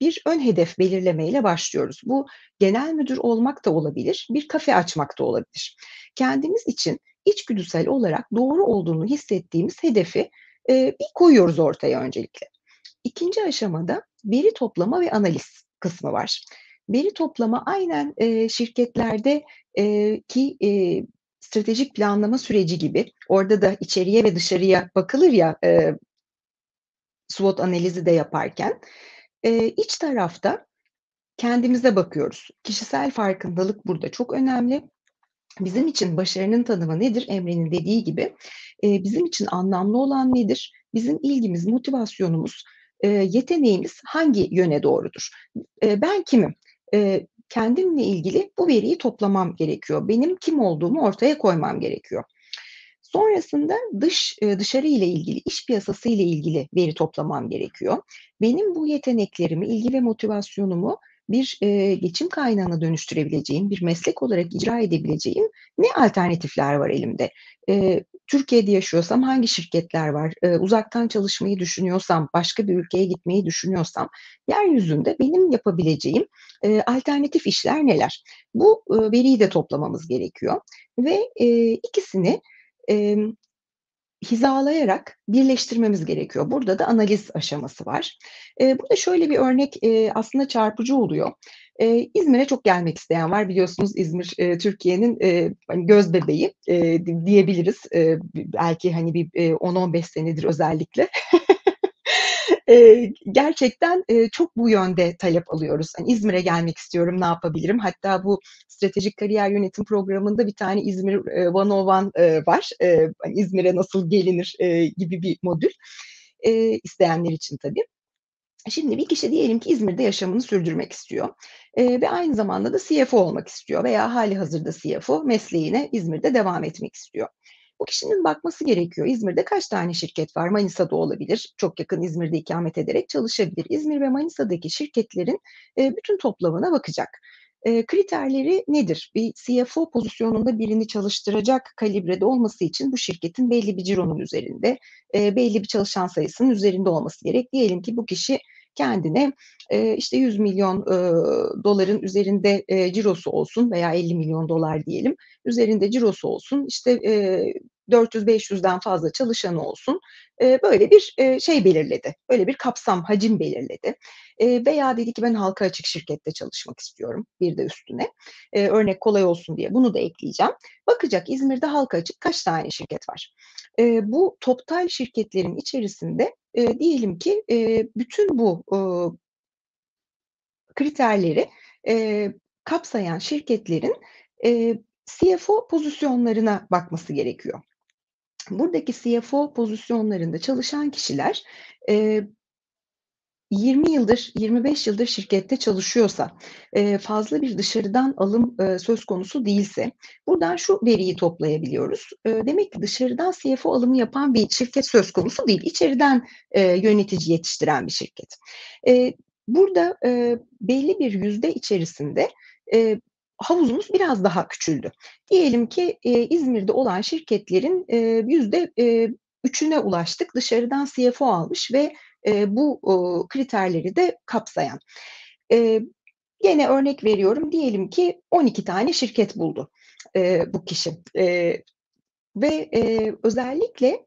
Speaker 2: bir ön hedef belirlemeyle başlıyoruz. Bu genel müdür olmak da olabilir, bir kafe açmak da olabilir. Kendimiz için içgüdüsel olarak doğru olduğunu hissettiğimiz hedefi e, bir koyuyoruz ortaya öncelikle. İkinci aşamada veri toplama ve analiz kısmı var. Veri toplama aynen e, şirketlerde e, ki e, stratejik planlama süreci gibi orada da içeriye ve dışarıya bakılır ya e, SWOT analizi de yaparken e, iç tarafta kendimize bakıyoruz. Kişisel farkındalık burada çok önemli. Bizim için başarının tanımı nedir? Emre'nin dediği gibi e, bizim için anlamlı olan nedir? Bizim ilgimiz, motivasyonumuz, e, yeteneğimiz hangi yöne doğrudur? E, ben kimim? E, kendimle ilgili bu veriyi toplamam gerekiyor. Benim kim olduğumu ortaya koymam gerekiyor. Sonrasında dış dışarı ile ilgili, iş piyasası ile ilgili veri toplamam gerekiyor. Benim bu yeteneklerimi, ilgi ve motivasyonumu bir e, geçim kaynağına dönüştürebileceğim, bir meslek olarak icra edebileceğim ne alternatifler var elimde? E, Türkiye'de yaşıyorsam hangi şirketler var? E, uzaktan çalışmayı düşünüyorsam, başka bir ülkeye gitmeyi düşünüyorsam, yeryüzünde benim yapabileceğim e, alternatif işler neler? Bu e, veriyi de toplamamız gerekiyor ve e, ikisini e, hizalayarak birleştirmemiz gerekiyor. Burada da analiz aşaması var. E, burada şöyle bir örnek e, aslında çarpıcı oluyor. E, İzmir'e çok gelmek isteyen var. Biliyorsunuz İzmir e, Türkiye'nin e, hani göz bebeği e, diyebiliriz. E, belki hani bir e, 10-15 senedir özellikle. [LAUGHS] e, gerçekten e, çok bu yönde talep alıyoruz. Yani İzmir'e gelmek istiyorum, ne yapabilirim? Hatta bu stratejik kariyer yönetim programında bir tane İzmir e, 101 e, var. E, hani İzmir'e nasıl gelinir e, gibi bir modül. E, isteyenler için tabii. Şimdi bir kişi diyelim ki İzmir'de yaşamını sürdürmek istiyor e, ve aynı zamanda da CFO olmak istiyor veya hali hazırda CFO mesleğine İzmir'de devam etmek istiyor. Bu kişinin bakması gerekiyor. İzmir'de kaç tane şirket var? Manisa'da olabilir. Çok yakın İzmir'de ikamet ederek çalışabilir. İzmir ve Manisa'daki şirketlerin e, bütün toplamına bakacak. E, kriterleri nedir? Bir CFO pozisyonunda birini çalıştıracak kalibrede olması için bu şirketin belli bir cironun üzerinde, e, belli bir çalışan sayısının üzerinde olması gerek. Diyelim ki bu kişi kendine e, işte 100 milyon e, doların üzerinde e, cirosu olsun veya 50 milyon dolar diyelim üzerinde cirosu olsun işte e, 400-500'den fazla çalışanı olsun e, böyle bir e, şey belirledi. Böyle bir kapsam, hacim belirledi. E, veya dedi ki ben halka açık şirkette çalışmak istiyorum bir de üstüne. E, örnek kolay olsun diye bunu da ekleyeceğim. Bakacak İzmir'de halka açık kaç tane şirket var? E, bu toptal şirketlerin içerisinde e, diyelim ki e, bütün bu e, kriterleri e, kapsayan şirketlerin e, CFO pozisyonlarına bakması gerekiyor. Buradaki CFO pozisyonlarında çalışan kişiler e, 20 yıldır, 25 yıldır şirkette çalışıyorsa, e, fazla bir dışarıdan alım e, söz konusu değilse, buradan şu veriyi toplayabiliyoruz. E, demek ki dışarıdan CFO alımı yapan bir şirket söz konusu değil, içeriden yönetici yetiştiren bir şirket. Burada belli bir yüzde içerisinde havuzumuz biraz daha küçüldü. Diyelim ki İzmir'de olan şirketlerin yüzde üçüne ulaştık, dışarıdan CFO almış ve e, bu o, kriterleri de kapsayan. E, yine örnek veriyorum diyelim ki 12 tane şirket buldu e, bu kişi e, ve e, özellikle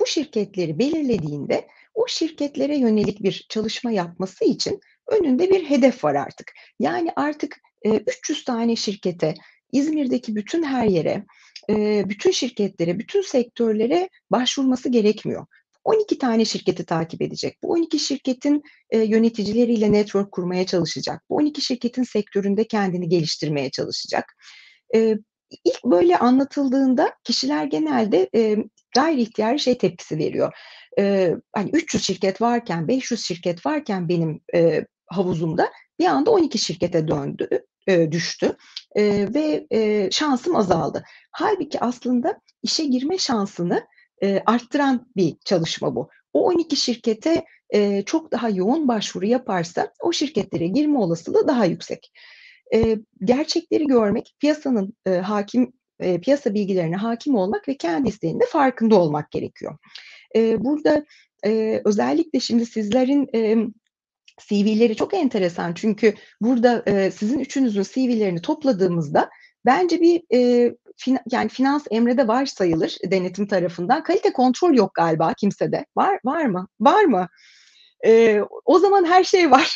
Speaker 2: bu şirketleri belirlediğinde o şirketlere yönelik bir çalışma yapması için önünde bir hedef var artık. Yani artık e, 300 tane şirkete, İzmir'deki bütün her yere, e, bütün şirketlere, bütün sektörlere başvurması gerekmiyor. 12 tane şirketi takip edecek. Bu 12 şirketin e, yöneticileriyle network kurmaya çalışacak. Bu 12 şirketin sektöründe kendini geliştirmeye çalışacak. E, ilk böyle anlatıldığında kişiler genelde e, gayri ihtiyari şey tepkisi veriyor. E, hani 300 şirket varken, 500 şirket varken benim e, havuzumda bir anda 12 şirkete döndü, e, düştü e, ve e, şansım azaldı. Halbuki aslında işe girme şansını e, arttıran bir çalışma bu. O 12 şirkete e, çok daha yoğun başvuru yaparsa o şirketlere girme olasılığı daha yüksek. E, gerçekleri görmek, piyasanın e, hakim e, piyasa bilgilerine hakim olmak ve kendi isteğinde farkında olmak gerekiyor. E, burada e, özellikle şimdi sizlerin e, CV'leri çok enteresan çünkü burada e, sizin üçünüzün CV'lerini topladığımızda bence bir e, fin, yani finans emrede var sayılır denetim tarafından. Kalite kontrol yok galiba kimsede. Var var mı? Var mı? E, o zaman her şey var.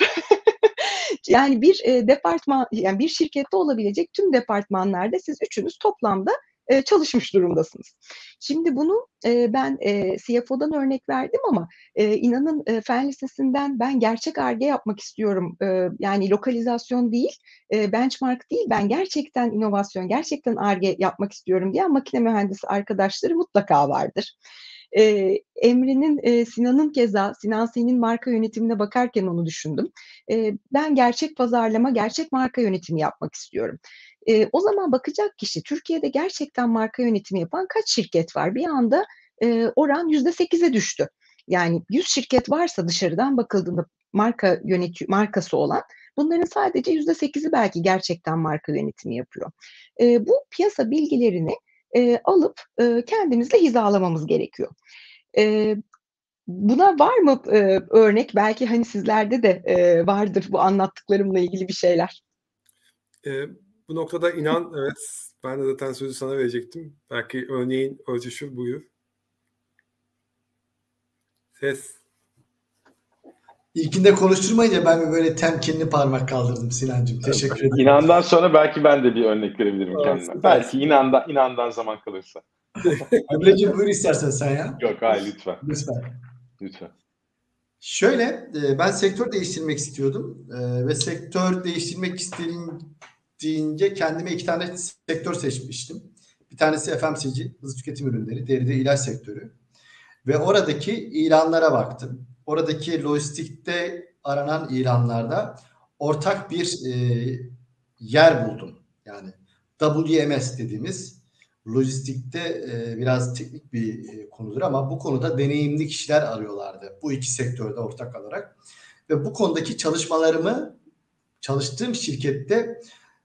Speaker 2: [LAUGHS] yani bir e, departman, yani bir şirkette olabilecek tüm departmanlarda siz üçünüz toplamda e, çalışmış durumdasınız. Şimdi bunu e, ben e, CFO'dan örnek verdim ama e, inanın fen lisesinden ben gerçek arge yapmak istiyorum. Yani lokalizasyon değil, benchmark değil. Ben gerçekten inovasyon, gerçekten arge yapmak istiyorum diye makine mühendisi arkadaşları mutlaka vardır. E, Emre'nin, e, Sinan'ın keza, Sinan Sen'in marka yönetimine bakarken onu düşündüm. E, ben gerçek pazarlama, gerçek marka yönetimi yapmak istiyorum. E, o zaman bakacak kişi Türkiye'de gerçekten marka yönetimi yapan kaç şirket var? Bir anda e, oran yüzde sekize düştü. Yani 100 şirket varsa dışarıdan bakıldığında marka yönetiyor, markası olan bunların sadece yüzde sekizi belki gerçekten marka yönetimi yapıyor. E, bu piyasa bilgilerini e, alıp e, kendimizle hizalamamız gerekiyor. E, buna var mı e, örnek? Belki hani sizlerde de e, vardır bu anlattıklarımla ilgili bir şeyler.
Speaker 1: E, bu noktada inan [LAUGHS] evet ben de zaten sözü sana verecektim. Belki örneğin ölçüşü buyur. Ses.
Speaker 4: İlkinde konuşturmayınca ben böyle temkinli parmak kaldırdım Sinancığım. Teşekkür ederim.
Speaker 3: İnandan sonra belki ben de bir örnek verebilirim evet, kendime. Belki inandan, inandan zaman kalırsa. [LAUGHS]
Speaker 4: Emre'ciğim buyur istersen sen ya.
Speaker 3: Yok hayır lütfen.
Speaker 4: Lütfen.
Speaker 3: Lütfen.
Speaker 4: Şöyle e, ben sektör değiştirmek istiyordum e, ve sektör değiştirmek istediğim deyince kendime iki tane sektör seçmiştim. Bir tanesi FMCG, hızlı tüketim ürünleri, diğeri de ilaç sektörü. Ve oradaki ilanlara baktım. Oradaki lojistikte aranan ilanlarda ortak bir e, yer buldum. Yani WMS dediğimiz lojistikte e, biraz teknik bir e, konudur ama bu konuda deneyimli kişiler arıyorlardı. Bu iki sektörde ortak olarak. Ve bu konudaki çalışmalarımı çalıştığım şirkette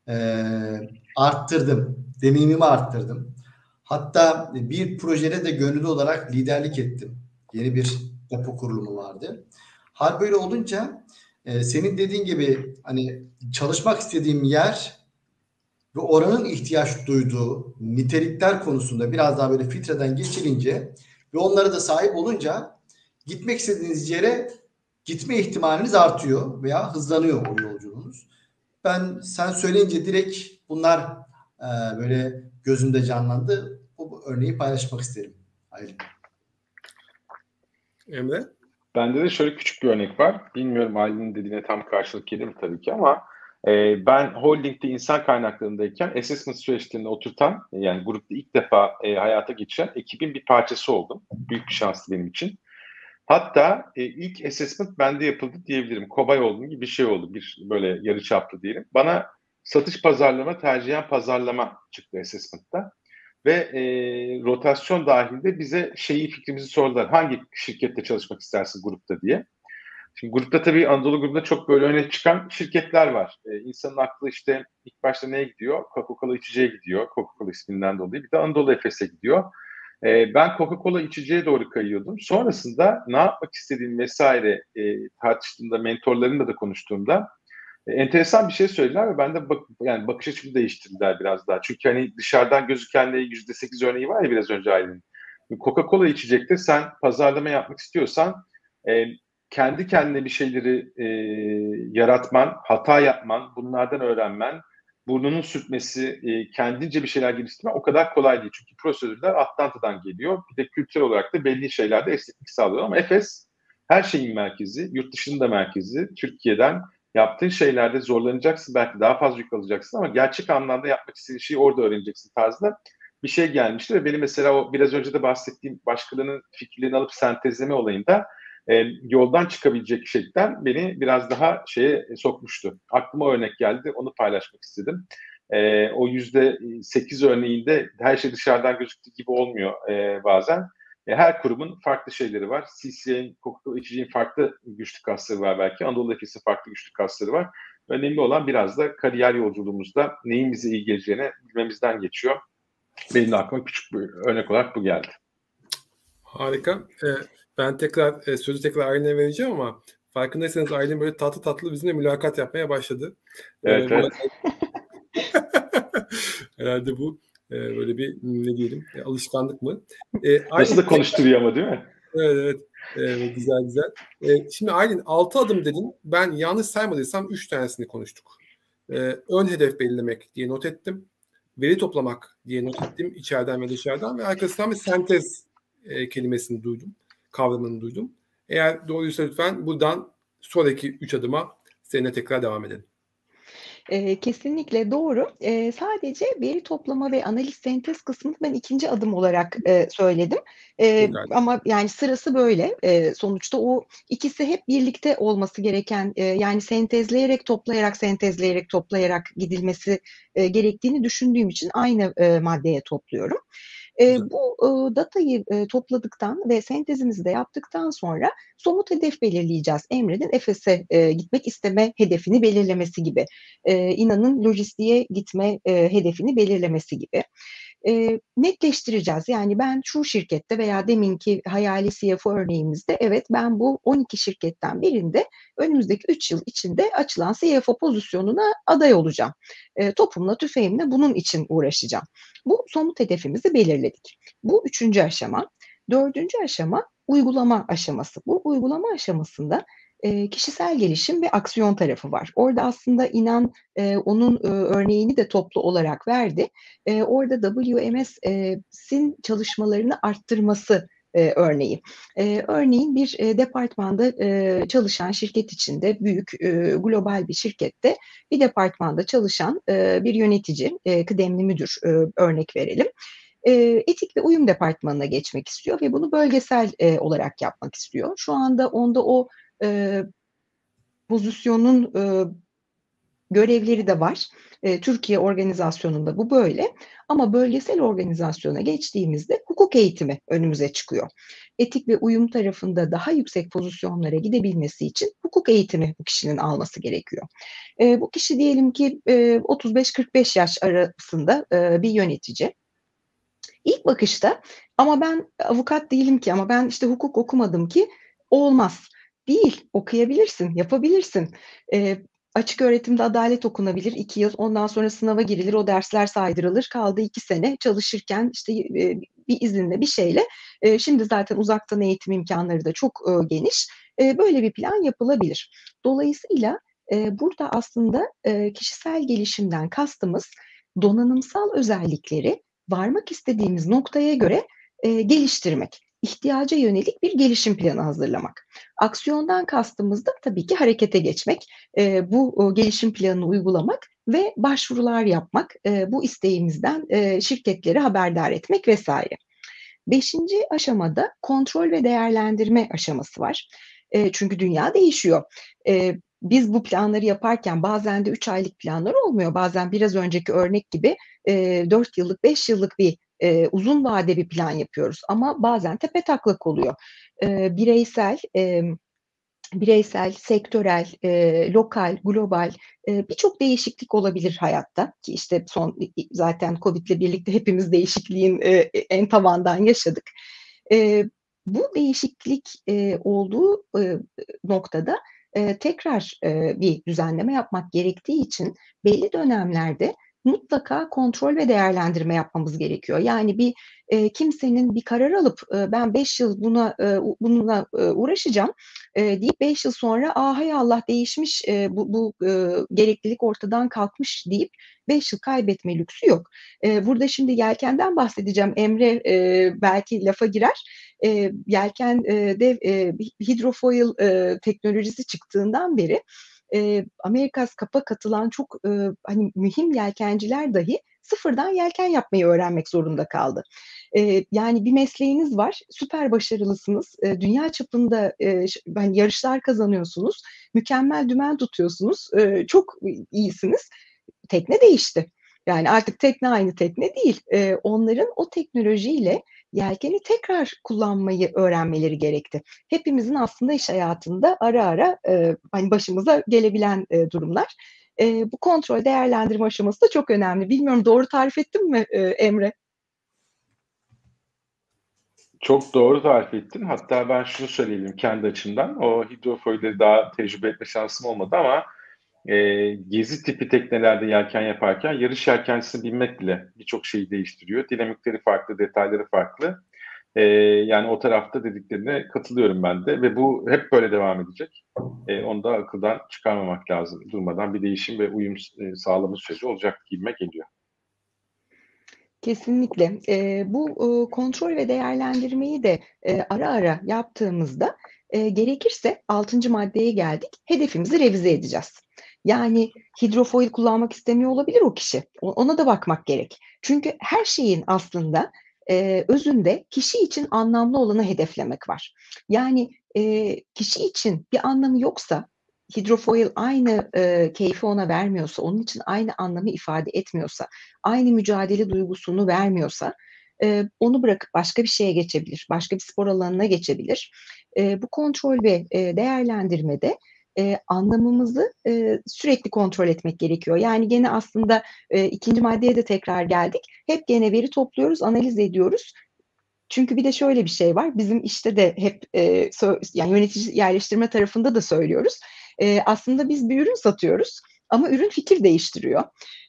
Speaker 4: e, arttırdım. Deneyimimi arttırdım. Hatta bir projede de gönüllü olarak liderlik ettim. Yeni bir depo kurulumu vardı. Hal böyle olunca e, senin dediğin gibi hani çalışmak istediğim yer ve oranın ihtiyaç duyduğu nitelikler konusunda biraz daha böyle filtreden geçilince ve onlara da sahip olunca gitmek istediğiniz yere gitme ihtimaliniz artıyor veya hızlanıyor o. Ben sen söyleyince direkt bunlar e, böyle gözümde canlandı. Bu örneği paylaşmak isterim. Hayır.
Speaker 1: Emre?
Speaker 3: Bende de şöyle küçük bir örnek var. Bilmiyorum Aylin'in dediğine tam karşılık gelir mi tabii ki ama e, ben holdingde insan kaynaklarındayken assessment süreçlerini oturtan yani grupta ilk defa e, hayata geçiren ekibin bir parçası oldum. Büyük bir şanslı benim için. Hatta e, ilk assessment bende yapıldı diyebilirim. Kobay oldum gibi bir şey oldu. Bir böyle yarı çaplı diyelim. Bana satış pazarlama, tercihen pazarlama çıktı assessment'ta. Ve e, rotasyon dahilinde bize şeyi fikrimizi sordular. Hangi şirkette çalışmak istersin grupta diye. Şimdi grupta tabii Anadolu grubunda çok böyle öne çıkan şirketler var. Ee, insanın aklı işte ilk başta neye gidiyor? Coca-Cola içeceğe gidiyor. Coca-Cola isminden dolayı. Bir de Anadolu Efes'e gidiyor. E, ben Coca-Cola içeceğe doğru kayıyordum. Sonrasında ne yapmak istediğim vesaire e, tartıştığımda, mentorlarımla da konuştuğumda e, enteresan bir şey söylediler ve ben de bak, yani bakış açımı değiştirdiler biraz daha. Çünkü hani dışarıdan gözükenle yüzde sekiz örneği var ya biraz önce Aylin. Coca-Cola içecekte sen pazarlama yapmak istiyorsan e, kendi kendine bir şeyleri e, yaratman, hata yapman, bunlardan öğrenmen, burnunun sürtmesi, e, kendince bir şeyler geliştirme o kadar kolay değil. Çünkü prosedürler Atlanta'dan geliyor. Bir de kültürel olarak da belli şeylerde esneklik sağlıyor. Ama Efes her şeyin merkezi, yurt dışının da merkezi. Türkiye'den yaptığın şeylerde zorlanacaksın. Belki daha fazla yük alacaksın ama gerçek anlamda yapmak istediğin şeyi orada öğreneceksin tarzında bir şey gelmişti. Ve benim mesela o biraz önce de bahsettiğim başkalarının fikirlerini alıp sentezleme olayında e, yoldan çıkabilecek şekilden beni biraz daha şeye sokmuştu. Aklıma örnek geldi, onu paylaşmak istedim. E, o yüzde sekiz örneğinde her şey dışarıdan gözüktüğü gibi olmuyor e, bazen. E, her kurumun farklı şeyleri var. CCA'nin, Coca-Cola içeceğin farklı güçlü kasları var belki. Anadolu Efes'in farklı güçlü kasları var. Önemli olan biraz da kariyer yolculuğumuzda neyin bize iyi geleceğini bilmemizden geçiyor. Benim de aklıma küçük bir örnek olarak bu geldi.
Speaker 1: Harika. Ee, ben tekrar e, sözü tekrar Aylin'e vereceğim ama farkındaysanız Aylin böyle tatlı tatlı bizimle mülakat yapmaya başladı.
Speaker 3: Evet, ee, evet. [LAUGHS]
Speaker 1: herhalde bu E, böyle bir ne diyelim e, alışkanlık mı?
Speaker 3: E, Nasıl da konuşturuyor ama değil mi?
Speaker 1: Evet evet. E, güzel güzel. E, şimdi Aylin 6 adım dedin. Ben yanlış saymadıysam 3 tanesini konuştuk. E, ön hedef belirlemek diye not ettim. Veri toplamak diye not ettim içeriden ve dışarıdan ve arkasından bir sentez e, kelimesini duydum. Kavramını duydum. Eğer doğruysa lütfen buradan sonraki 3 adıma seninle tekrar devam edelim.
Speaker 2: E, kesinlikle doğru. E, sadece veri toplama ve analiz sentez kısmını ben ikinci adım olarak e, söyledim. E, ama yani sırası böyle. E, sonuçta o ikisi hep birlikte olması gereken e, yani sentezleyerek toplayarak sentezleyerek toplayarak gidilmesi e, gerektiğini düşündüğüm için aynı e, maddeye topluyorum. E, bu e, datayı e, topladıktan ve sentezimizi de yaptıktan sonra somut hedef belirleyeceğiz. Emre'nin Efes'e e, gitmek isteme hedefini belirlemesi gibi. E, İnan'ın lojistiğe gitme e, hedefini belirlemesi gibi e, netleştireceğiz. Yani ben şu şirkette veya deminki hayali CFO örneğimizde evet ben bu 12 şirketten birinde önümüzdeki 3 yıl içinde açılan CFO pozisyonuna aday olacağım. E, topumla tüfeğimle bunun için uğraşacağım. Bu somut hedefimizi belirledik. Bu üçüncü aşama. Dördüncü aşama uygulama aşaması. Bu uygulama aşamasında e, kişisel gelişim ve aksiyon tarafı var. Orada aslında inan e, onun e, örneğini de toplu olarak verdi. E, orada WMS'in çalışmalarını arttırması e, örneği. E, örneğin bir e, departmanda e, çalışan şirket içinde büyük e, global bir şirkette bir departmanda çalışan e, bir yönetici, e, kıdemli müdür e, örnek verelim. E, etik ve uyum departmanına geçmek istiyor ve bunu bölgesel e, olarak yapmak istiyor. Şu anda onda o e, pozisyonun e, görevleri de var. E, Türkiye organizasyonunda bu böyle. Ama bölgesel organizasyona geçtiğimizde hukuk eğitimi önümüze çıkıyor. Etik ve uyum tarafında daha yüksek pozisyonlara gidebilmesi için hukuk eğitimi bu kişinin alması gerekiyor. E, bu kişi diyelim ki e, 35-45 yaş arasında e, bir yönetici. İlk bakışta ama ben avukat değilim ki ama ben işte hukuk okumadım ki olmaz Değil, okuyabilirsin, yapabilirsin. E, açık öğretimde adalet okunabilir iki yıl, ondan sonra sınava girilir, o dersler saydırılır, kaldı iki sene çalışırken işte e, bir izinle bir şeyle. E, şimdi zaten uzaktan eğitim imkanları da çok e, geniş. E, böyle bir plan yapılabilir. Dolayısıyla e, burada aslında e, kişisel gelişimden kastımız donanımsal özellikleri varmak istediğimiz noktaya göre e, geliştirmek ihtiyaca yönelik bir gelişim planı hazırlamak. Aksiyondan kastımız da tabii ki harekete geçmek, e, bu o, gelişim planını uygulamak ve başvurular yapmak, e, bu isteğimizden e, şirketleri haberdar etmek vesaire. Beşinci aşamada kontrol ve değerlendirme aşaması var. E, çünkü dünya değişiyor. E, biz bu planları yaparken bazen de 3 aylık planlar olmuyor. Bazen biraz önceki örnek gibi e, 4 yıllık, 5 yıllık bir e, uzun vade bir plan yapıyoruz ama bazen tepe taklak oluyor. E, bireysel, e, bireysel, sektörel, e, lokal, global e, birçok değişiklik olabilir hayatta ki işte son zaten Covid ile birlikte hepimiz değişikliğin e, en tavandan yaşadık. E, bu değişiklik e, olduğu e, noktada e, tekrar e, bir düzenleme yapmak gerektiği için belli dönemlerde mutlaka kontrol ve değerlendirme yapmamız gerekiyor. Yani bir e, kimsenin bir karar alıp e, ben 5 yıl buna e, bununla e, uğraşacağım e, deyip 5 yıl sonra ah hay Allah değişmiş e, bu, bu e, gereklilik ortadan kalkmış deyip 5 yıl kaybetme lüksü yok. E, burada şimdi yelkenden bahsedeceğim. Emre e, belki lafa girer. E, yelken e, de e, hidrofoil e, teknolojisi çıktığından beri e, Amerikas Kap'a katılan çok e, hani mühim yelkenciler dahi sıfırdan yelken yapmayı öğrenmek zorunda kaldı. E, yani bir mesleğiniz var, süper başarılısınız, e, dünya çapında e, hani yarışlar kazanıyorsunuz, mükemmel dümen tutuyorsunuz, e, çok iyisiniz. Tekne değişti. Yani artık tekne aynı tekne değil. E, onların o teknolojiyle yelkeni tekrar kullanmayı öğrenmeleri gerekti. Hepimizin aslında iş hayatında ara ara e, hani başımıza gelebilen e, durumlar. E, bu kontrol değerlendirme aşaması da çok önemli. Bilmiyorum doğru tarif ettim mi e, Emre?
Speaker 3: Çok doğru tarif ettin. Hatta ben şunu söyleyeyim kendi açımdan. O hidrofoilleri daha tecrübe etme şansım olmadı ama e, gezi tipi teknelerde yelken yaparken yarış yelkencisini bilmek bile birçok şeyi değiştiriyor. Dinamikleri farklı, detayları farklı. E, yani o tarafta dediklerine katılıyorum ben de ve bu hep böyle devam edecek. E, onu da akıldan çıkarmamak lazım. Durmadan bir değişim ve uyum e, sağlama süreci olacak gibime geliyor.
Speaker 2: Kesinlikle. E, bu e, kontrol ve değerlendirmeyi de e, ara ara yaptığımızda e, gerekirse altıncı maddeye geldik. Hedefimizi revize edeceğiz. Yani hidrofoil kullanmak istemiyor olabilir o kişi. Ona da bakmak gerek. Çünkü her şeyin aslında e, özünde kişi için anlamlı olanı hedeflemek var. Yani e, kişi için bir anlamı yoksa hidrofoil aynı e, keyfi ona vermiyorsa, onun için aynı anlamı ifade etmiyorsa, aynı mücadele duygusunu vermiyorsa e, onu bırakıp başka bir şeye geçebilir, başka bir spor alanına geçebilir. E, bu kontrol ve e, değerlendirmede e, anlamımızı e, sürekli kontrol etmek gerekiyor. Yani gene aslında e, ikinci maddeye de tekrar geldik. Hep gene veri topluyoruz, analiz ediyoruz. Çünkü bir de şöyle bir şey var. Bizim işte de hep e, yani yönetici yerleştirme tarafında da söylüyoruz. E, aslında biz bir ürün satıyoruz ama ürün fikir değiştiriyor.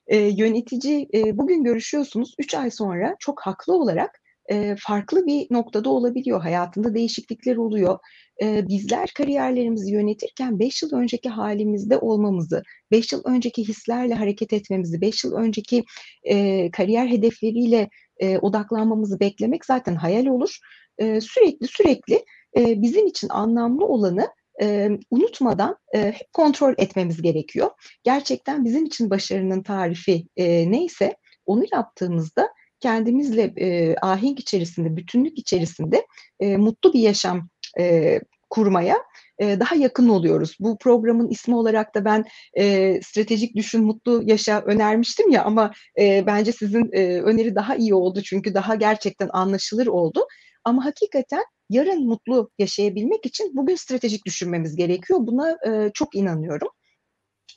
Speaker 2: E, yönetici e, bugün görüşüyorsunuz, 3 ay sonra çok haklı olarak e, farklı bir noktada olabiliyor. Hayatında değişiklikler oluyor bizler kariyerlerimizi yönetirken 5 yıl önceki halimizde olmamızı, 5 yıl önceki hislerle hareket etmemizi, 5 yıl önceki kariyer hedefleriyle odaklanmamızı beklemek zaten hayal olur. E, sürekli sürekli bizim için anlamlı olanı unutmadan hep kontrol etmemiz gerekiyor. Gerçekten bizim için başarının tarifi neyse onu yaptığımızda kendimizle e, ahenk içerisinde, bütünlük içerisinde e, mutlu bir yaşam e, kurmaya e, daha yakın oluyoruz. Bu programın ismi olarak da ben e, stratejik düşün mutlu yaşa önermiştim ya ama e, bence sizin e, öneri daha iyi oldu çünkü daha gerçekten anlaşılır oldu. Ama hakikaten yarın mutlu yaşayabilmek için bugün stratejik düşünmemiz gerekiyor. Buna e, çok inanıyorum.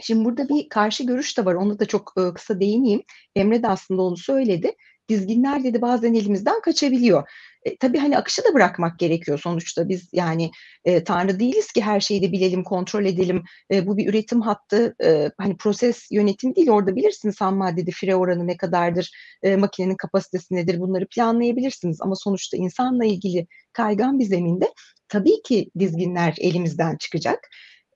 Speaker 2: Şimdi burada bir karşı görüş de var. Onu da çok e, kısa değineyim. Emre de aslında onu söyledi. Dizginler dedi bazen elimizden kaçabiliyor. E, tabii hani akışı da bırakmak gerekiyor sonuçta biz yani e, tanrı değiliz ki her şeyi de bilelim, kontrol edelim. E, bu bir üretim hattı, e, hani proses yönetimi değil orada bilirsiniz ham maddede fire oranı ne kadardır, e, makinenin kapasitesi nedir bunları planlayabilirsiniz. Ama sonuçta insanla ilgili kaygan bir zeminde tabii ki dizginler elimizden çıkacak.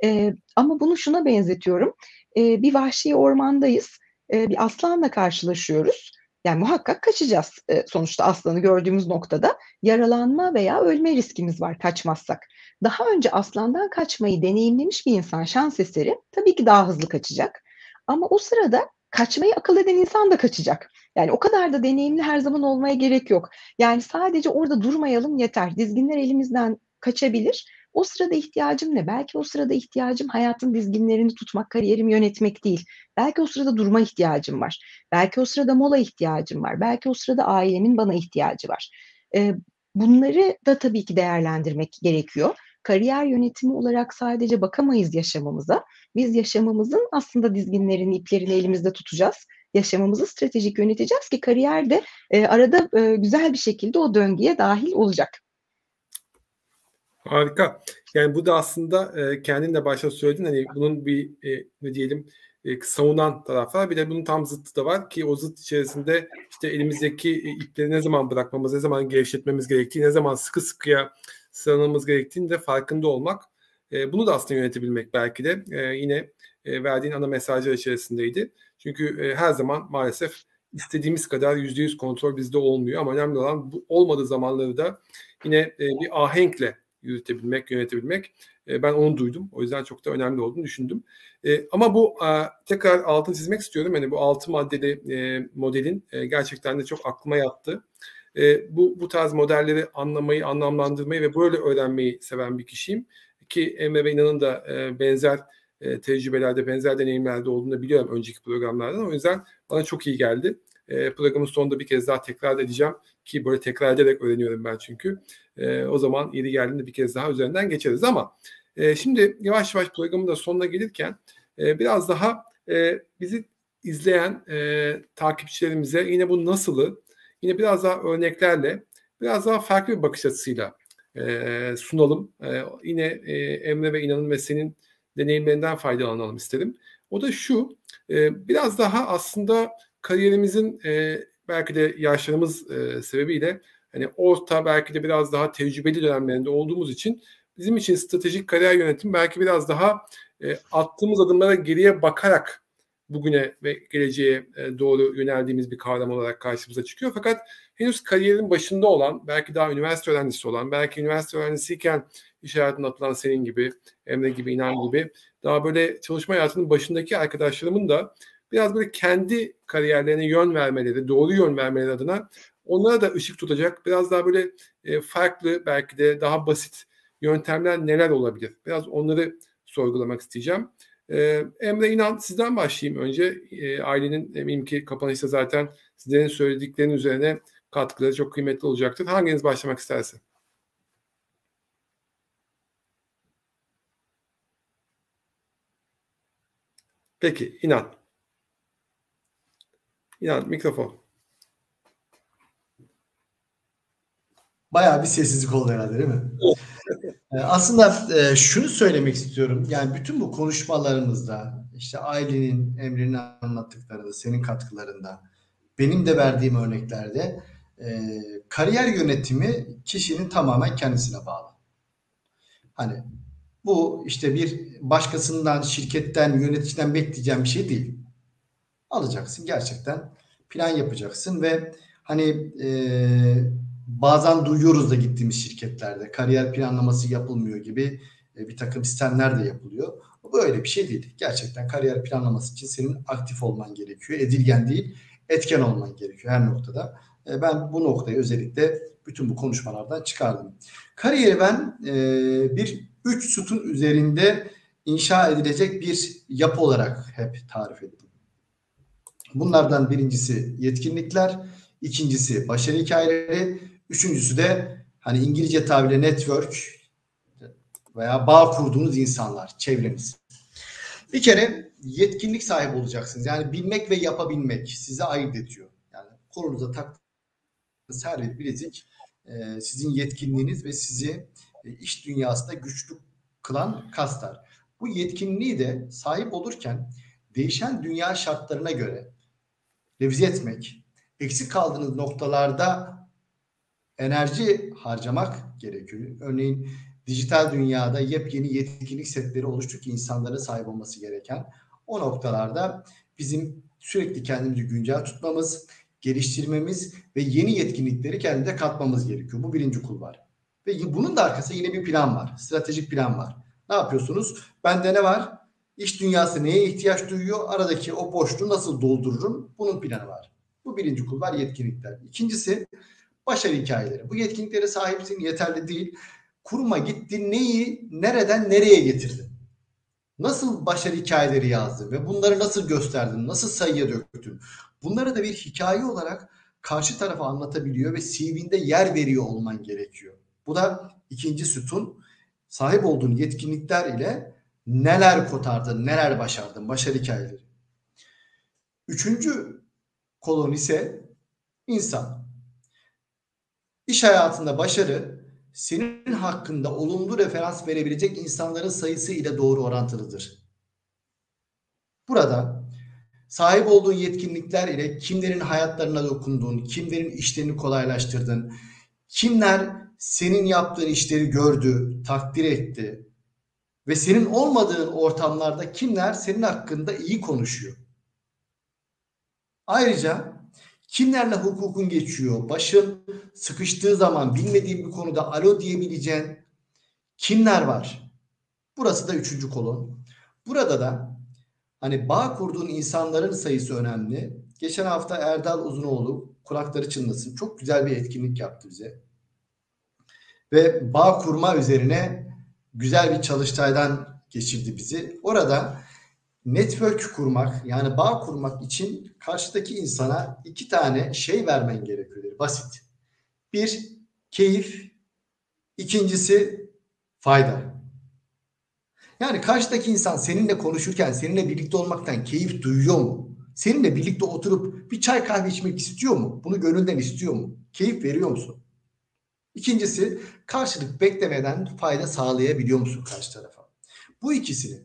Speaker 2: E, ama bunu şuna benzetiyorum. E, bir vahşi ormandayız. E, bir aslanla karşılaşıyoruz yani muhakkak kaçacağız. E, sonuçta aslanı gördüğümüz noktada yaralanma veya ölme riskimiz var kaçmazsak. Daha önce aslandan kaçmayı deneyimlemiş bir insan şans eseri tabii ki daha hızlı kaçacak. Ama o sırada kaçmayı akıl eden insan da kaçacak. Yani o kadar da deneyimli her zaman olmaya gerek yok. Yani sadece orada durmayalım yeter. Dizginler elimizden kaçabilir o sırada ihtiyacım ne? Belki o sırada ihtiyacım hayatın dizginlerini tutmak, kariyerimi yönetmek değil. Belki o sırada durma ihtiyacım var. Belki o sırada mola ihtiyacım var. Belki o sırada ailemin bana ihtiyacı var. Ee, bunları da tabii ki değerlendirmek gerekiyor. Kariyer yönetimi olarak sadece bakamayız yaşamımıza. Biz yaşamımızın aslında dizginlerini, iplerini elimizde tutacağız yaşamımızı stratejik yöneteceğiz ki kariyerde e, arada e, güzel bir şekilde o döngüye dahil olacak.
Speaker 1: Harika. Yani bu da aslında e, kendin de başta söyledin hani bunun bir e, ne diyelim e, savunan taraf var. Bir de bunun tam zıttı da var ki o zıt içerisinde işte elimizdeki e, ipleri ne zaman bırakmamız, ne zaman gevşetmemiz gerektiği, ne zaman sıkı sıkıya sıranmamız gerektiğini de farkında olmak. E, bunu da aslında yönetebilmek belki de e, yine e, verdiğin ana mesajlar içerisindeydi. Çünkü e, her zaman maalesef istediğimiz kadar %100 kontrol bizde olmuyor ama önemli olan bu olmadığı zamanları da yine e, bir ahenkle yürütebilmek, yönetebilmek. E, ben onu duydum. O yüzden çok da önemli olduğunu düşündüm. E, ama bu e, tekrar altını çizmek istiyorum. Yani bu altı maddeli e, modelin e, gerçekten de çok aklıma yattı. E, bu bu tarz modelleri anlamayı, anlamlandırmayı ve böyle öğrenmeyi seven bir kişiyim. Ki Emre ve İnan'ın da e, benzer e, tecrübelerde, benzer deneyimlerde olduğunu biliyorum önceki programlardan. O yüzden bana çok iyi geldi. E, programın sonunda bir kez daha tekrar edeceğim ki böyle tekrar ederek öğreniyorum ben çünkü. E, o zaman yeri geldiğinde bir kez daha üzerinden geçeriz ama e, şimdi yavaş yavaş programın da sonuna gelirken e, biraz daha e, bizi izleyen e, takipçilerimize yine bu nasılı yine biraz daha örneklerle biraz daha farklı bir bakış açısıyla e, sunalım. E, yine e, Emre ve İnan'ın ve senin deneyimlerinden faydalanalım istedim. O da şu, e, biraz daha aslında kariyerimizin e, belki de yaşlarımız e, sebebiyle hani orta belki de biraz daha tecrübeli dönemlerinde olduğumuz için bizim için stratejik kariyer yönetim belki biraz daha e, attığımız adımlara geriye bakarak bugüne ve geleceğe e, doğru yöneldiğimiz bir kavram olarak karşımıza çıkıyor. Fakat henüz kariyerin başında olan, belki daha üniversite öğrencisi olan, belki üniversite öğrencisiyken iş hayatına atılan senin gibi, Emre gibi, İnan gibi daha böyle çalışma hayatının başındaki arkadaşlarımın da biraz böyle kendi kariyerlerine yön vermeleri, doğru yön vermeleri adına onlara da ışık tutacak, biraz daha böyle e, farklı, belki de daha basit yöntemler neler olabilir? Biraz onları sorgulamak isteyeceğim. Ee, Emre İnan sizden başlayayım önce. Ee, ailenin eminim ki kapanışta zaten sizlerin söylediklerinin üzerine katkıları çok kıymetli olacaktır. Hanginiz başlamak isterse? Peki İnan. İnan mikrofon.
Speaker 4: Bayağı bir sessizlik oldu herhalde değil mi? Ee, aslında e, şunu söylemek istiyorum. Yani bütün bu konuşmalarımızda işte ailenin, Emre'nin anlattıklarında, senin katkılarında, benim de verdiğim örneklerde e, kariyer yönetimi kişinin tamamen kendisine bağlı. Hani bu işte bir başkasından, şirketten, yöneticiden bekleyeceğim bir şey değil. Alacaksın gerçekten plan yapacaksın ve hani e, bazen duyuyoruz da gittiğimiz şirketlerde kariyer planlaması yapılmıyor gibi e, bir takım sistemler de yapılıyor. Bu öyle bir şey değil. Gerçekten kariyer planlaması için senin aktif olman gerekiyor. Edilgen değil, etken olman gerekiyor her noktada. E, ben bu noktayı özellikle bütün bu konuşmalardan çıkardım. Kariyeri ben e, bir üç sütun üzerinde inşa edilecek bir yapı olarak hep tarif ettim. Bunlardan birincisi yetkinlikler, ikincisi başarı hikayeleri, Üçüncüsü de hani İngilizce tabirle network veya bağ kurduğunuz insanlar, çevreniz. Bir kere yetkinlik sahibi olacaksınız. Yani bilmek ve yapabilmek sizi ayırt ediyor. Yani kolunuza taktığınız her bir bilezik e, sizin yetkinliğiniz ve sizi e, iş dünyasında güçlü kılan kaslar. Bu yetkinliği de sahip olurken değişen dünya şartlarına göre revize etmek, eksik kaldığınız noktalarda enerji harcamak gerekiyor. Örneğin dijital dünyada yepyeni yetkinlik setleri oluştu ki insanların sahip olması gereken. O noktalarda bizim sürekli kendimizi güncel tutmamız, geliştirmemiz ve yeni yetkinlikleri kendimize katmamız gerekiyor. Bu birinci kul var. Ve bunun da arkasında yine bir plan var. Stratejik plan var. Ne yapıyorsunuz? Bende ne var? İş dünyası neye ihtiyaç duyuyor? Aradaki o boşluğu nasıl doldururum? Bunun planı var. Bu birinci kul var yetkinlikler. İkincisi başarı hikayeleri. Bu yetkinliklere sahipsin yeterli değil. Kuruma gittin neyi nereden nereye getirdin? Nasıl başarı hikayeleri yazdın ve bunları nasıl gösterdin? Nasıl sayıya döktün? Bunları da bir hikaye olarak karşı tarafa anlatabiliyor ve CV'nde yer veriyor olman gerekiyor. Bu da ikinci sütun. Sahip olduğun yetkinlikler ile neler kotardın, neler başardın, başarı hikayeleri. Üçüncü kolon ise insan. İş hayatında başarı senin hakkında olumlu referans verebilecek insanların sayısı ile doğru orantılıdır. Burada sahip olduğun yetkinlikler ile kimlerin hayatlarına dokundun, kimlerin işlerini kolaylaştırdın, kimler senin yaptığın işleri gördü, takdir etti ve senin olmadığın ortamlarda kimler senin hakkında iyi konuşuyor. Ayrıca Kimlerle hukukun geçiyor? Başın sıkıştığı zaman bilmediğin bir konuda alo diyebileceğin kimler var? Burası da üçüncü kolon. Burada da hani bağ kurduğun insanların sayısı önemli. Geçen hafta Erdal Uzunoğlu kulakları çınlasın. Çok güzel bir etkinlik yaptı bize. Ve bağ kurma üzerine güzel bir çalıştaydan geçirdi bizi. Orada network kurmak yani bağ kurmak için karşıdaki insana iki tane şey vermen gerekiyor. Basit. Bir keyif, ikincisi fayda. Yani karşıdaki insan seninle konuşurken, seninle birlikte olmaktan keyif duyuyor mu? Seninle birlikte oturup bir çay kahve içmek istiyor mu? Bunu gönülden istiyor mu? Keyif veriyor musun? İkincisi karşılık beklemeden fayda sağlayabiliyor musun karşı tarafa? Bu ikisini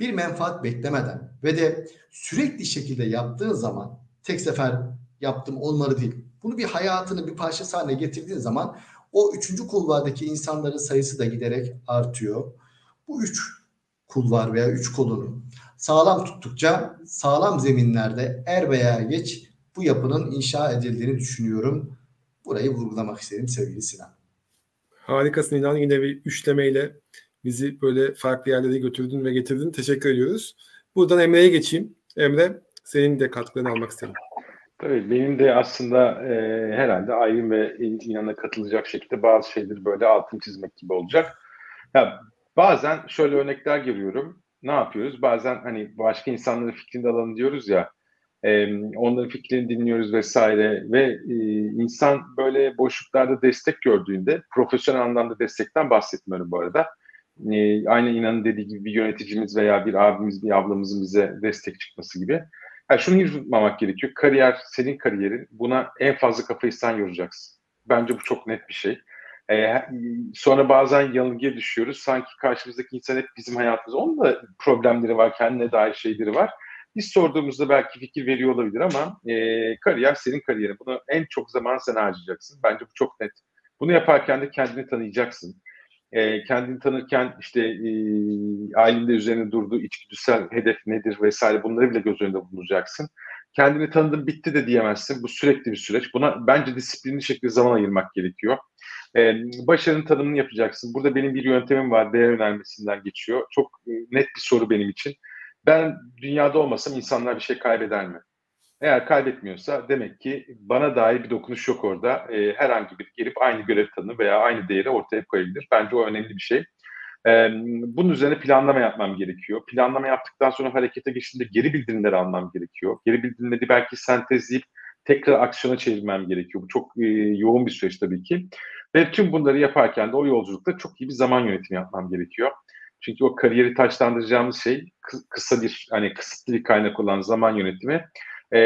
Speaker 4: bir menfaat beklemeden ve de sürekli şekilde yaptığın zaman tek sefer yaptım olmalı değil. Bunu bir hayatının bir parçası haline getirdiğin zaman o üçüncü kulvardaki insanların sayısı da giderek artıyor. Bu üç kulvar veya üç kolunu sağlam tuttukça sağlam zeminlerde er veya geç bu yapının inşa edildiğini düşünüyorum. Burayı vurgulamak istedim sevgili Sinan.
Speaker 1: Harikasın İnan. Yine bir üçlemeyle bizi böyle farklı yerlere götürdün ve getirdin. Teşekkür ediyoruz. Buradan Emre'ye geçeyim. Emre senin de katkılarını almak istedim.
Speaker 3: Tabii benim de aslında e, herhalde Aylin ve İnan'a katılacak şekilde bazı şeyleri böyle altın çizmek gibi olacak. Ya, bazen şöyle örnekler görüyorum. Ne yapıyoruz? Bazen hani başka insanların fikrini alalım diyoruz ya. E, onların fikrini dinliyoruz vesaire ve e, insan böyle boşluklarda destek gördüğünde profesyonel anlamda destekten bahsetmiyorum bu arada. E, aynı İnan'ın dediği gibi bir yöneticimiz veya bir abimiz, bir ablamızın bize destek çıkması gibi yani şunu hiç unutmamak gerekiyor. Kariyer senin kariyerin. Buna en fazla kafayı sen yoracaksın. Bence bu çok net bir şey. Ee, sonra bazen yanılgıya düşüyoruz. Sanki karşımızdaki insan hep bizim hayatımız. Onun da problemleri var, kendine dair şeyleri var. Biz sorduğumuzda belki fikir veriyor olabilir ama e, kariyer senin kariyerin. Bunu en çok zaman sen harcayacaksın. Bence bu çok net. Bunu yaparken de kendini tanıyacaksın e, kendini tanırken işte e, ailende üzerine durduğu içgüdüsel hedef nedir vesaire bunları bile göz önünde bulunduracaksın. Kendini tanıdın bitti de diyemezsin. Bu sürekli bir süreç. Buna bence disiplinli şekilde zaman ayırmak gerekiyor. Ee, başarının tanımını yapacaksın. Burada benim bir yöntemim var. Değer önermesinden geçiyor. Çok e, net bir soru benim için. Ben dünyada olmasam insanlar bir şey kaybeder mi? Eğer kaybetmiyorsa demek ki bana dair bir dokunuş yok orada. E, herhangi bir gelip aynı görev tanımı veya aynı değeri ortaya koyabilir. Bence o önemli bir şey. E, bunun üzerine planlama yapmam gerekiyor. Planlama yaptıktan sonra harekete geçtiğinde geri bildirimler almam gerekiyor. Geri bildirimleri belki sentezleyip tekrar aksiyona çevirmem gerekiyor. Bu çok e, yoğun bir süreç tabii ki. Ve tüm bunları yaparken de o yolculukta çok iyi bir zaman yönetimi yapmam gerekiyor. Çünkü o kariyeri taşlandıracağımız şey kısa bir hani kısıtlı bir kaynak olan zaman yönetimi e,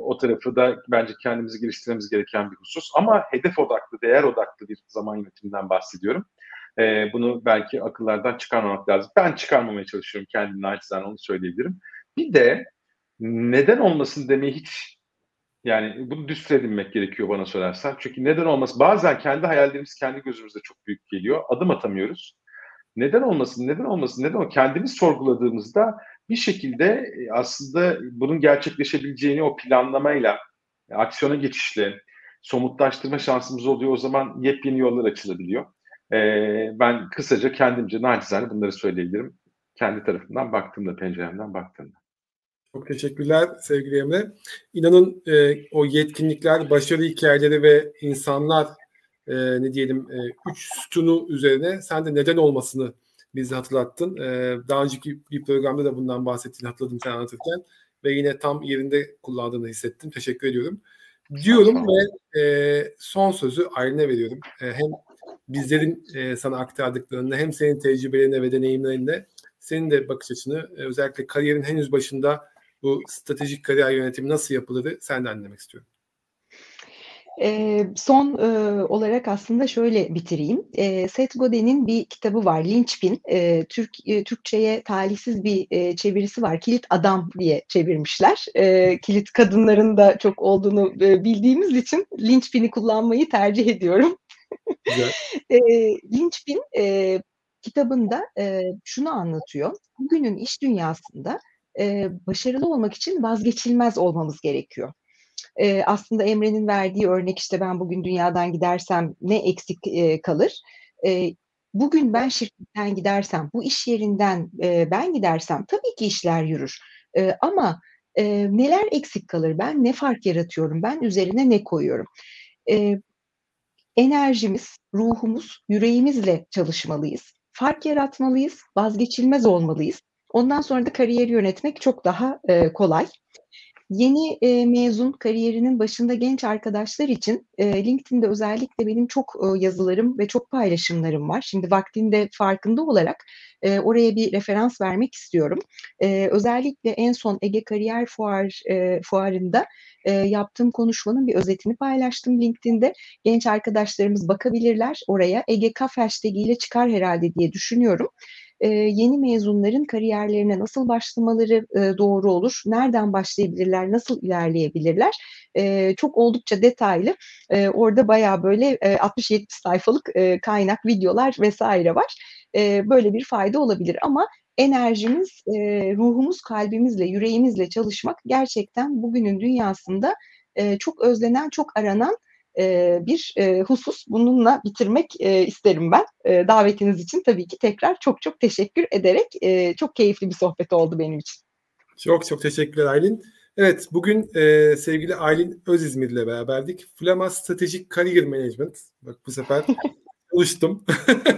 Speaker 3: o tarafı da bence kendimizi geliştirmemiz gereken bir husus. Ama hedef odaklı, değer odaklı bir zaman yönetiminden bahsediyorum. E, bunu belki akıllardan çıkarmamak lazım. Ben çıkarmamaya çalışıyorum kendimle naçizane onu söyleyebilirim. Bir de neden olmasın demeyi hiç yani bunu düstur edinmek gerekiyor bana sorarsan. Çünkü neden olmasın? Bazen kendi hayallerimiz kendi gözümüzde çok büyük geliyor. Adım atamıyoruz. Neden olmasın? Neden olmasın? Neden o? Kendimiz sorguladığımızda bir şekilde e, aslında bunun gerçekleşebileceğini o planlamayla, aksiyona geçişle somutlaştırma şansımız oluyor. O zaman yepyeni yollar açılabiliyor. Ee, ben kısaca kendimce nacizane bunları söyleyebilirim. Kendi tarafından baktığımda, penceremden baktığımda.
Speaker 1: Çok teşekkürler sevgili Emre. İnanın e, o yetkinlikler, başarı hikayeleri ve insanlar e, ne diyelim e, üç sütunu üzerine sen de neden olmasını bizi hatırlattın. E, daha önceki bir programda da bundan bahsettiğini hatırladım sen anlatırken ve yine tam yerinde kullandığını hissettim. Teşekkür ediyorum. Diyorum ve e, son sözü Aylin'e veriyorum. E, hem bizlerin e, sana aktardıklarını hem senin tecrübelerine ve deneyimlerine senin de bakış açını e, özellikle kariyerin henüz başında bu stratejik kariyer yönetimi nasıl yapılır senden dinlemek istiyorum.
Speaker 2: E, son e, olarak aslında şöyle bitireyim. E, Seth Godin'in bir kitabı var, Linchpin. E, Türk e, Türkçe'ye talihsiz bir e, çevirisi var. Kilit Adam diye çevirmişler. E, kilit kadınların da çok olduğunu e, bildiğimiz için Linchpin'i kullanmayı tercih ediyorum. [LAUGHS] e, Linchpin e, kitabında e, şunu anlatıyor. Bugünün iş dünyasında e, başarılı olmak için vazgeçilmez olmamız gerekiyor e, aslında Emre'nin verdiği örnek işte ben bugün dünyadan gidersem ne eksik e, kalır? E, bugün ben şirketten gidersem, bu iş yerinden e, ben gidersem tabii ki işler yürür. E, ama e, neler eksik kalır? Ben ne fark yaratıyorum? Ben üzerine ne koyuyorum? E, enerjimiz, ruhumuz, yüreğimizle çalışmalıyız. Fark yaratmalıyız, vazgeçilmez olmalıyız. Ondan sonra da kariyeri yönetmek çok daha e, kolay. Yeni e, mezun kariyerinin başında genç arkadaşlar için e, LinkedIn'de özellikle benim çok e, yazılarım ve çok paylaşımlarım var. Şimdi vaktinde farkında olarak e, oraya bir referans vermek istiyorum. E, özellikle en son Ege Kariyer Fuar e, Fuarı'nda e, yaptığım konuşmanın bir özetini paylaştım LinkedIn'de. Genç arkadaşlarımız bakabilirler oraya. Ege Kaf hashtag ile çıkar herhalde diye düşünüyorum. Yeni mezunların kariyerlerine nasıl başlamaları doğru olur, nereden başlayabilirler, nasıl ilerleyebilirler çok oldukça detaylı. Orada bayağı böyle e, 60-70 sayfalık kaynak, videolar vesaire var. Böyle bir fayda olabilir ama enerjimiz, ruhumuz, kalbimizle, yüreğimizle çalışmak gerçekten bugünün dünyasında çok özlenen, çok aranan e, bir e, husus. Bununla bitirmek e, isterim ben. E, davetiniz için tabii ki tekrar çok çok teşekkür ederek e, çok keyifli bir sohbet oldu benim için.
Speaker 1: Çok çok teşekkürler Aylin. Evet bugün e, sevgili Aylin Özizmir ile beraberdik. Flama Stratejik Kariyer Management. Bak bu sefer [LAUGHS] çalıştım.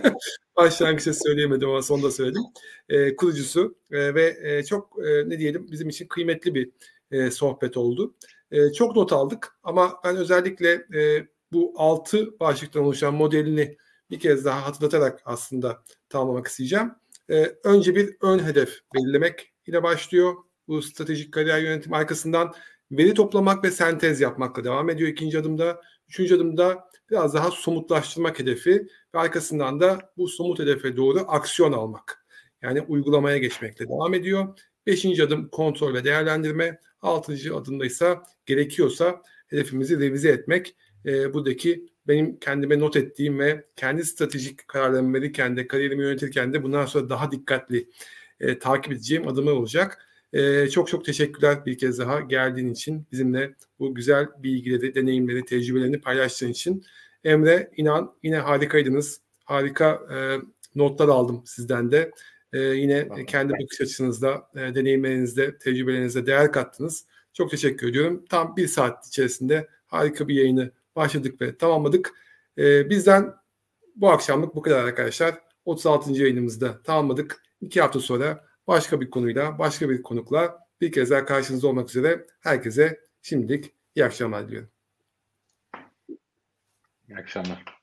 Speaker 1: [LAUGHS] Başlangıçta söyleyemedim ama sonunda söyledim. E, kurucusu e, ve e, çok e, ne diyelim bizim için kıymetli bir e, sohbet oldu. E, çok not aldık ama ben özellikle e, bu altı başlıktan oluşan modelini bir kez daha hatırlatarak aslında tamamlamak isteyeceğim. E, önce bir ön hedef belirlemek ile başlıyor. Bu stratejik kariyer yönetim arkasından veri toplamak ve sentez yapmakla devam ediyor ikinci adımda. Üçüncü adımda biraz daha somutlaştırmak hedefi ve arkasından da bu somut hedefe doğru aksiyon almak. Yani uygulamaya geçmekle devam ediyor. Beşinci adım kontrol ve değerlendirme. Altıncı adımda ise gerekiyorsa hedefimizi revize etmek. E, buradaki benim kendime not ettiğim ve kendi stratejik kararlarımı verirken de kariyerimi yönetirken de bundan sonra daha dikkatli e, takip edeceğim adımlar olacak. E, çok çok teşekkürler bir kez daha geldiğin için bizimle bu güzel bilgileri, deneyimleri, tecrübelerini paylaştığın için. Emre inan yine harikaydınız. Harika e, notlar aldım sizden de. E, yine tamam. kendi bakış açınızda, e, deneyimlerinizde, tecrübelerinizde değer kattınız. Çok teşekkür ediyorum. Tam bir saat içerisinde harika bir yayını başladık ve tamamladık. E, bizden bu akşamlık bu kadar arkadaşlar. 36. yayınımızda tamamladık. İki hafta sonra başka bir konuyla, başka bir konukla bir kez daha karşınızda olmak üzere herkese şimdilik iyi akşamlar diliyorum.
Speaker 3: İyi akşamlar.